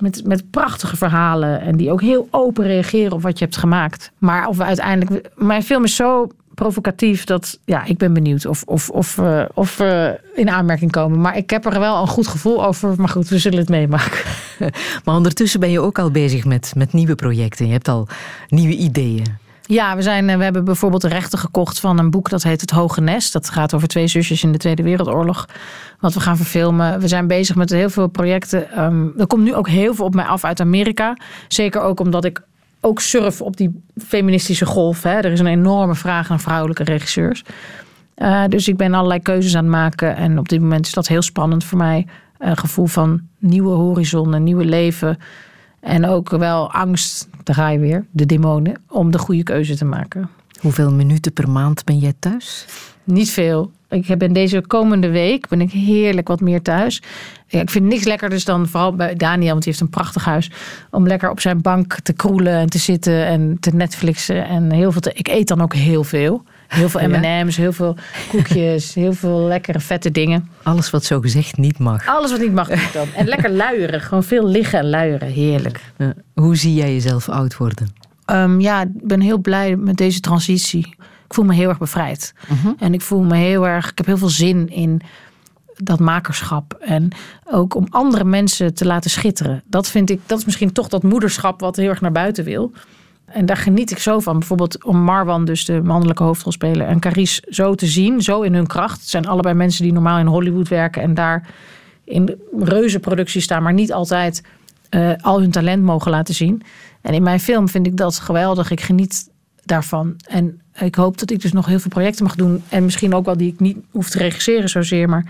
Met, met prachtige verhalen en die ook heel open reageren op wat je hebt gemaakt. Maar of we uiteindelijk. Mijn film is zo provocatief dat ja, ik ben benieuwd of, of, of, eh, of we in aanmerking komen. Maar ik heb er wel een goed gevoel over. Maar goed, we zullen het meemaken. Maar ondertussen ben je ook al bezig met, met nieuwe projecten. Je hebt al nieuwe ideeën. Ja, we, zijn, eh, we hebben bijvoorbeeld de rechten gekocht van een boek dat heet Het Hoge Nest. Dat gaat over twee zusjes in de Tweede Wereldoorlog. Wat we gaan verfilmen. We zijn bezig met heel veel projecten. Ehm, er komt nu ook heel veel op mij af uit Amerika. Zeker ook omdat ik ook surf op die feministische golf. Hè. Er is een enorme vraag naar vrouwelijke regisseurs. Uh, dus ik ben allerlei keuzes aan het maken. En op dit moment is dat heel spannend voor mij. Een gevoel van nieuwe horizon, een nieuwe leven. En ook wel angst, daar ga je weer, de demonen, om de goede keuze te maken. Hoeveel minuten per maand ben jij thuis? Niet veel. Ik ben deze komende week ben ik heerlijk wat meer thuis. Ja, ik vind niks lekkerder dan vooral bij Daniel, want die heeft een prachtig huis. Om lekker op zijn bank te kroelen en te zitten en te Netflixen. En heel veel te, ik eet dan ook heel veel. Heel veel Ja. M&M's, heel veel koekjes, heel veel lekkere vette dingen. Alles wat zo gezegd niet mag. Alles wat niet mag doe ik dan. En lekker luieren. Gewoon veel liggen en luieren. Heerlijk. Ja. Hoe zie jij jezelf oud worden? Ehm, ja, ik ben heel blij met deze transitie. Ik voel me heel erg bevrijd. En ik voel me heel erg, ik heb heel veel zin in dat makerschap. En ook om andere mensen te laten schitteren. Dat vind ik, dat is misschien toch dat moederschap wat heel erg naar buiten wil. En daar geniet ik zo van. Bijvoorbeeld om Marwan, dus de mannelijke hoofdrolspeler, en Carice zo te zien, zo in hun kracht. Het zijn allebei mensen die normaal in Hollywood werken en daar in reuzenproducties staan, maar niet altijd eh, al hun talent mogen laten zien. En in mijn film vind ik dat geweldig. Ik geniet daarvan. En ik hoop dat ik dus nog heel veel projecten mag doen. En misschien ook wel die ik niet hoef te regisseren zozeer, maar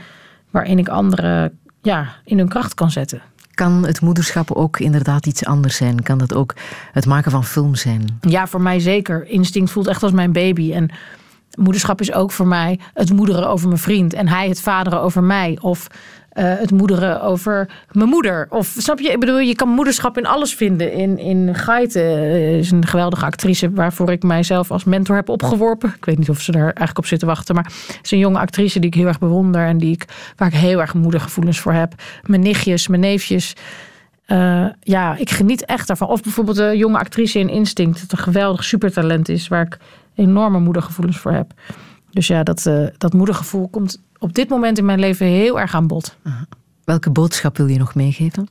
waarin ik anderen ja, in hun kracht kan zetten. Kan het moederschap ook inderdaad iets anders zijn? Kan dat ook het maken van film zijn? Ja, voor mij zeker. Instinct voelt echt als mijn baby. En Moederschap is ook voor mij het moederen over mijn vriend en hij het vaderen over mij. Of het moederen over mijn moeder. Of snap je? Ik bedoel, je kan moederschap in alles vinden. In, in Gaite eh, is een geweldige actrice waarvoor ik mijzelf als mentor heb opgeworpen. Ik weet niet of ze daar eigenlijk op zit te wachten. Maar het is een jonge actrice die ik heel erg bewonder en die ik, waar ik heel erg moedergevoelens voor heb. Mijn nichtjes, mijn neefjes. Eh, ja, ik geniet echt daarvan. Of bijvoorbeeld de jonge actrice in Instinct, dat een geweldig supertalent is, waar ik enorme moedergevoelens voor heb. Dus ja, dat, eh, dat moedergevoel komt op dit moment in mijn leven heel erg aan bod. Welke boodschap wil je nog meegeven?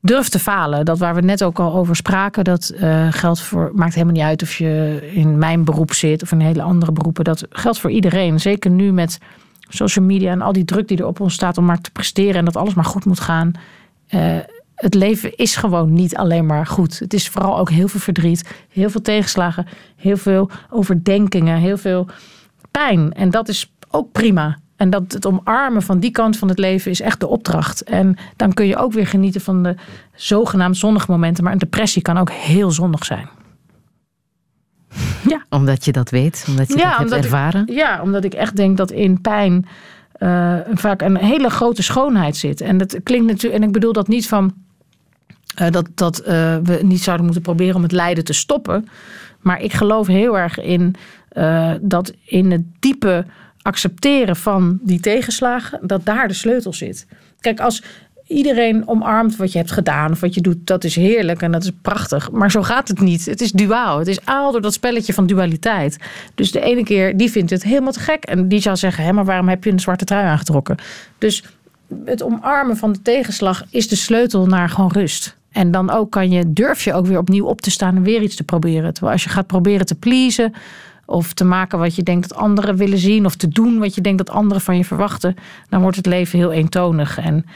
Durf te falen. Dat waar we net ook al over spraken, dat eh, geldt voor. Maakt helemaal niet uit of je in mijn beroep zit of in hele andere beroepen. Dat geldt voor iedereen. Zeker nu met social media en al die druk die er op ons staat om maar te presteren en dat alles maar goed moet gaan. Eh, het leven is gewoon niet alleen maar goed. Het is vooral ook heel veel verdriet, heel veel tegenslagen, heel veel overdenkingen, heel veel pijn. En dat is ook prima. En dat het omarmen van die kant van het leven is echt de opdracht. En dan kun je ook weer genieten van de zogenaamd zonnige momenten. Maar een depressie kan ook heel zonnig zijn. Omdat je dat weet, omdat je dat hebt ik- ervaren. ja, omdat ik echt denk dat in pijn eh, vaak een hele grote schoonheid zit. En dat klinkt natuurlijk, en ik bedoel dat niet van eh, dat, dat eh, we niet zouden moeten proberen om het lijden te stoppen. Maar ik geloof heel erg in dat in het diepe accepteren van die tegenslagen, dat daar de sleutel zit. Kijk, als iedereen omarmt wat je hebt gedaan of wat je doet, dat is heerlijk en dat is prachtig. Maar zo gaat het niet. Het is duaal. Het is aal door dat spelletje van dualiteit. Dus de ene keer die vindt het helemaal te gek en die zou zeggen: hé, maar waarom heb je een zwarte trui aangetrokken? Dus het omarmen van de tegenslag is de sleutel naar gewoon rust. En dan ook kan je, durf je ook weer opnieuw op te staan en weer iets te proberen. Terwijl als je gaat proberen te pleasen of te maken wat je denkt dat anderen willen zien of te doen wat je denkt dat anderen van je verwachten, dan wordt het leven heel eentonig. En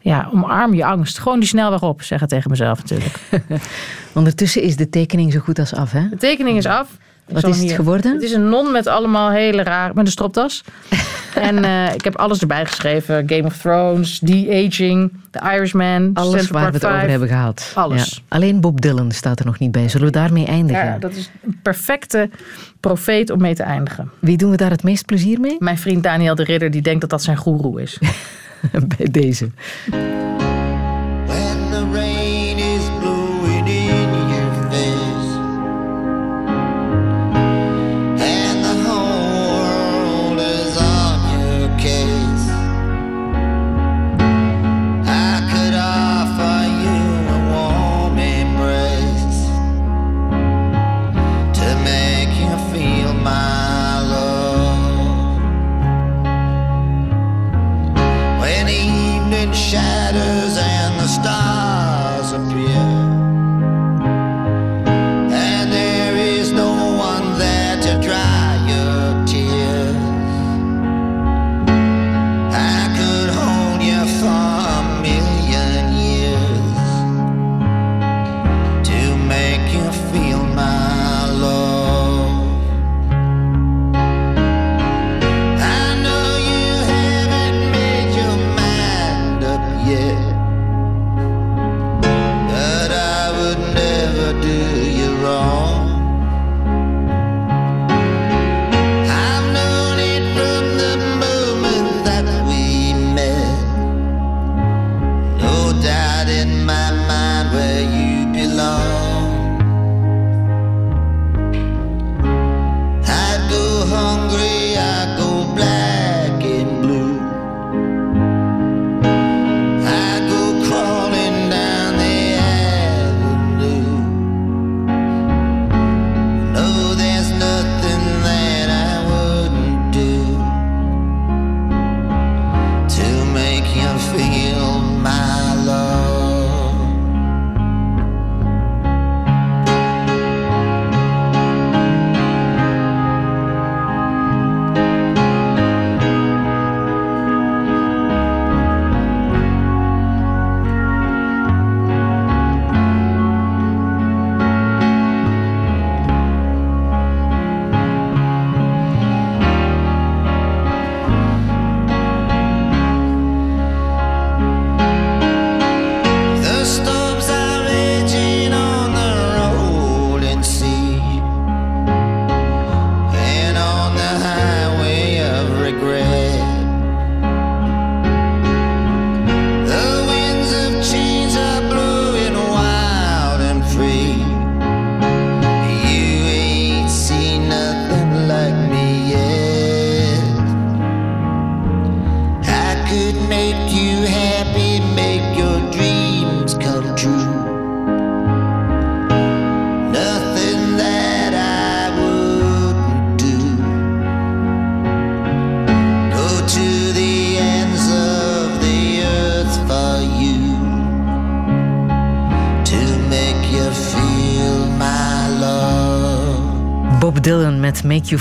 ja, omarm je angst. Gewoon die snelweg op, zeg het tegen mezelf natuurlijk. Ondertussen is de tekening zo goed als af, hè? De tekening is af. Wat is het hier- geworden? Het is een non met allemaal hele raar, met een stropdas. en eh, ik heb alles erbij geschreven: Game of Thrones, The Aging, The Irishman, Alles Central waar we het over 5. hebben gehad. Alles. Ja. Alleen Bob Dylan staat er nog niet bij. Zullen we daarmee eindigen? Ja, dat is een perfecte profeet om mee te eindigen. Wie doen we daar het meest plezier mee? Mijn vriend Daniel de Ridder, die denkt dat dat zijn goeroe is. bij deze.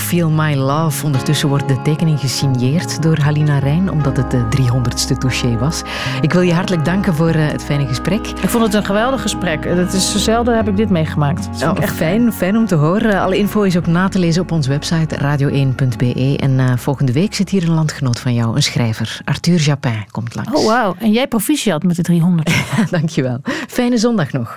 Feel My Love. Ondertussen wordt de tekening gesigneerd door Halina Rijn, omdat het de 300ste touché was. Ik wil je hartelijk danken voor eh, het fijne gesprek. Ik vond het een geweldig gesprek. Het is zelden heb ik dit meegemaakt. Oh, echt fijn, fijn om te horen. Alle info is ook na te lezen op onze website radio1.be. En eh, volgende week zit hier een landgenoot van jou, een schrijver. Arthur Japin komt langs. Oh, wauw. En jij proficiat met de 300. Dankjewel. Fijne zondag nog.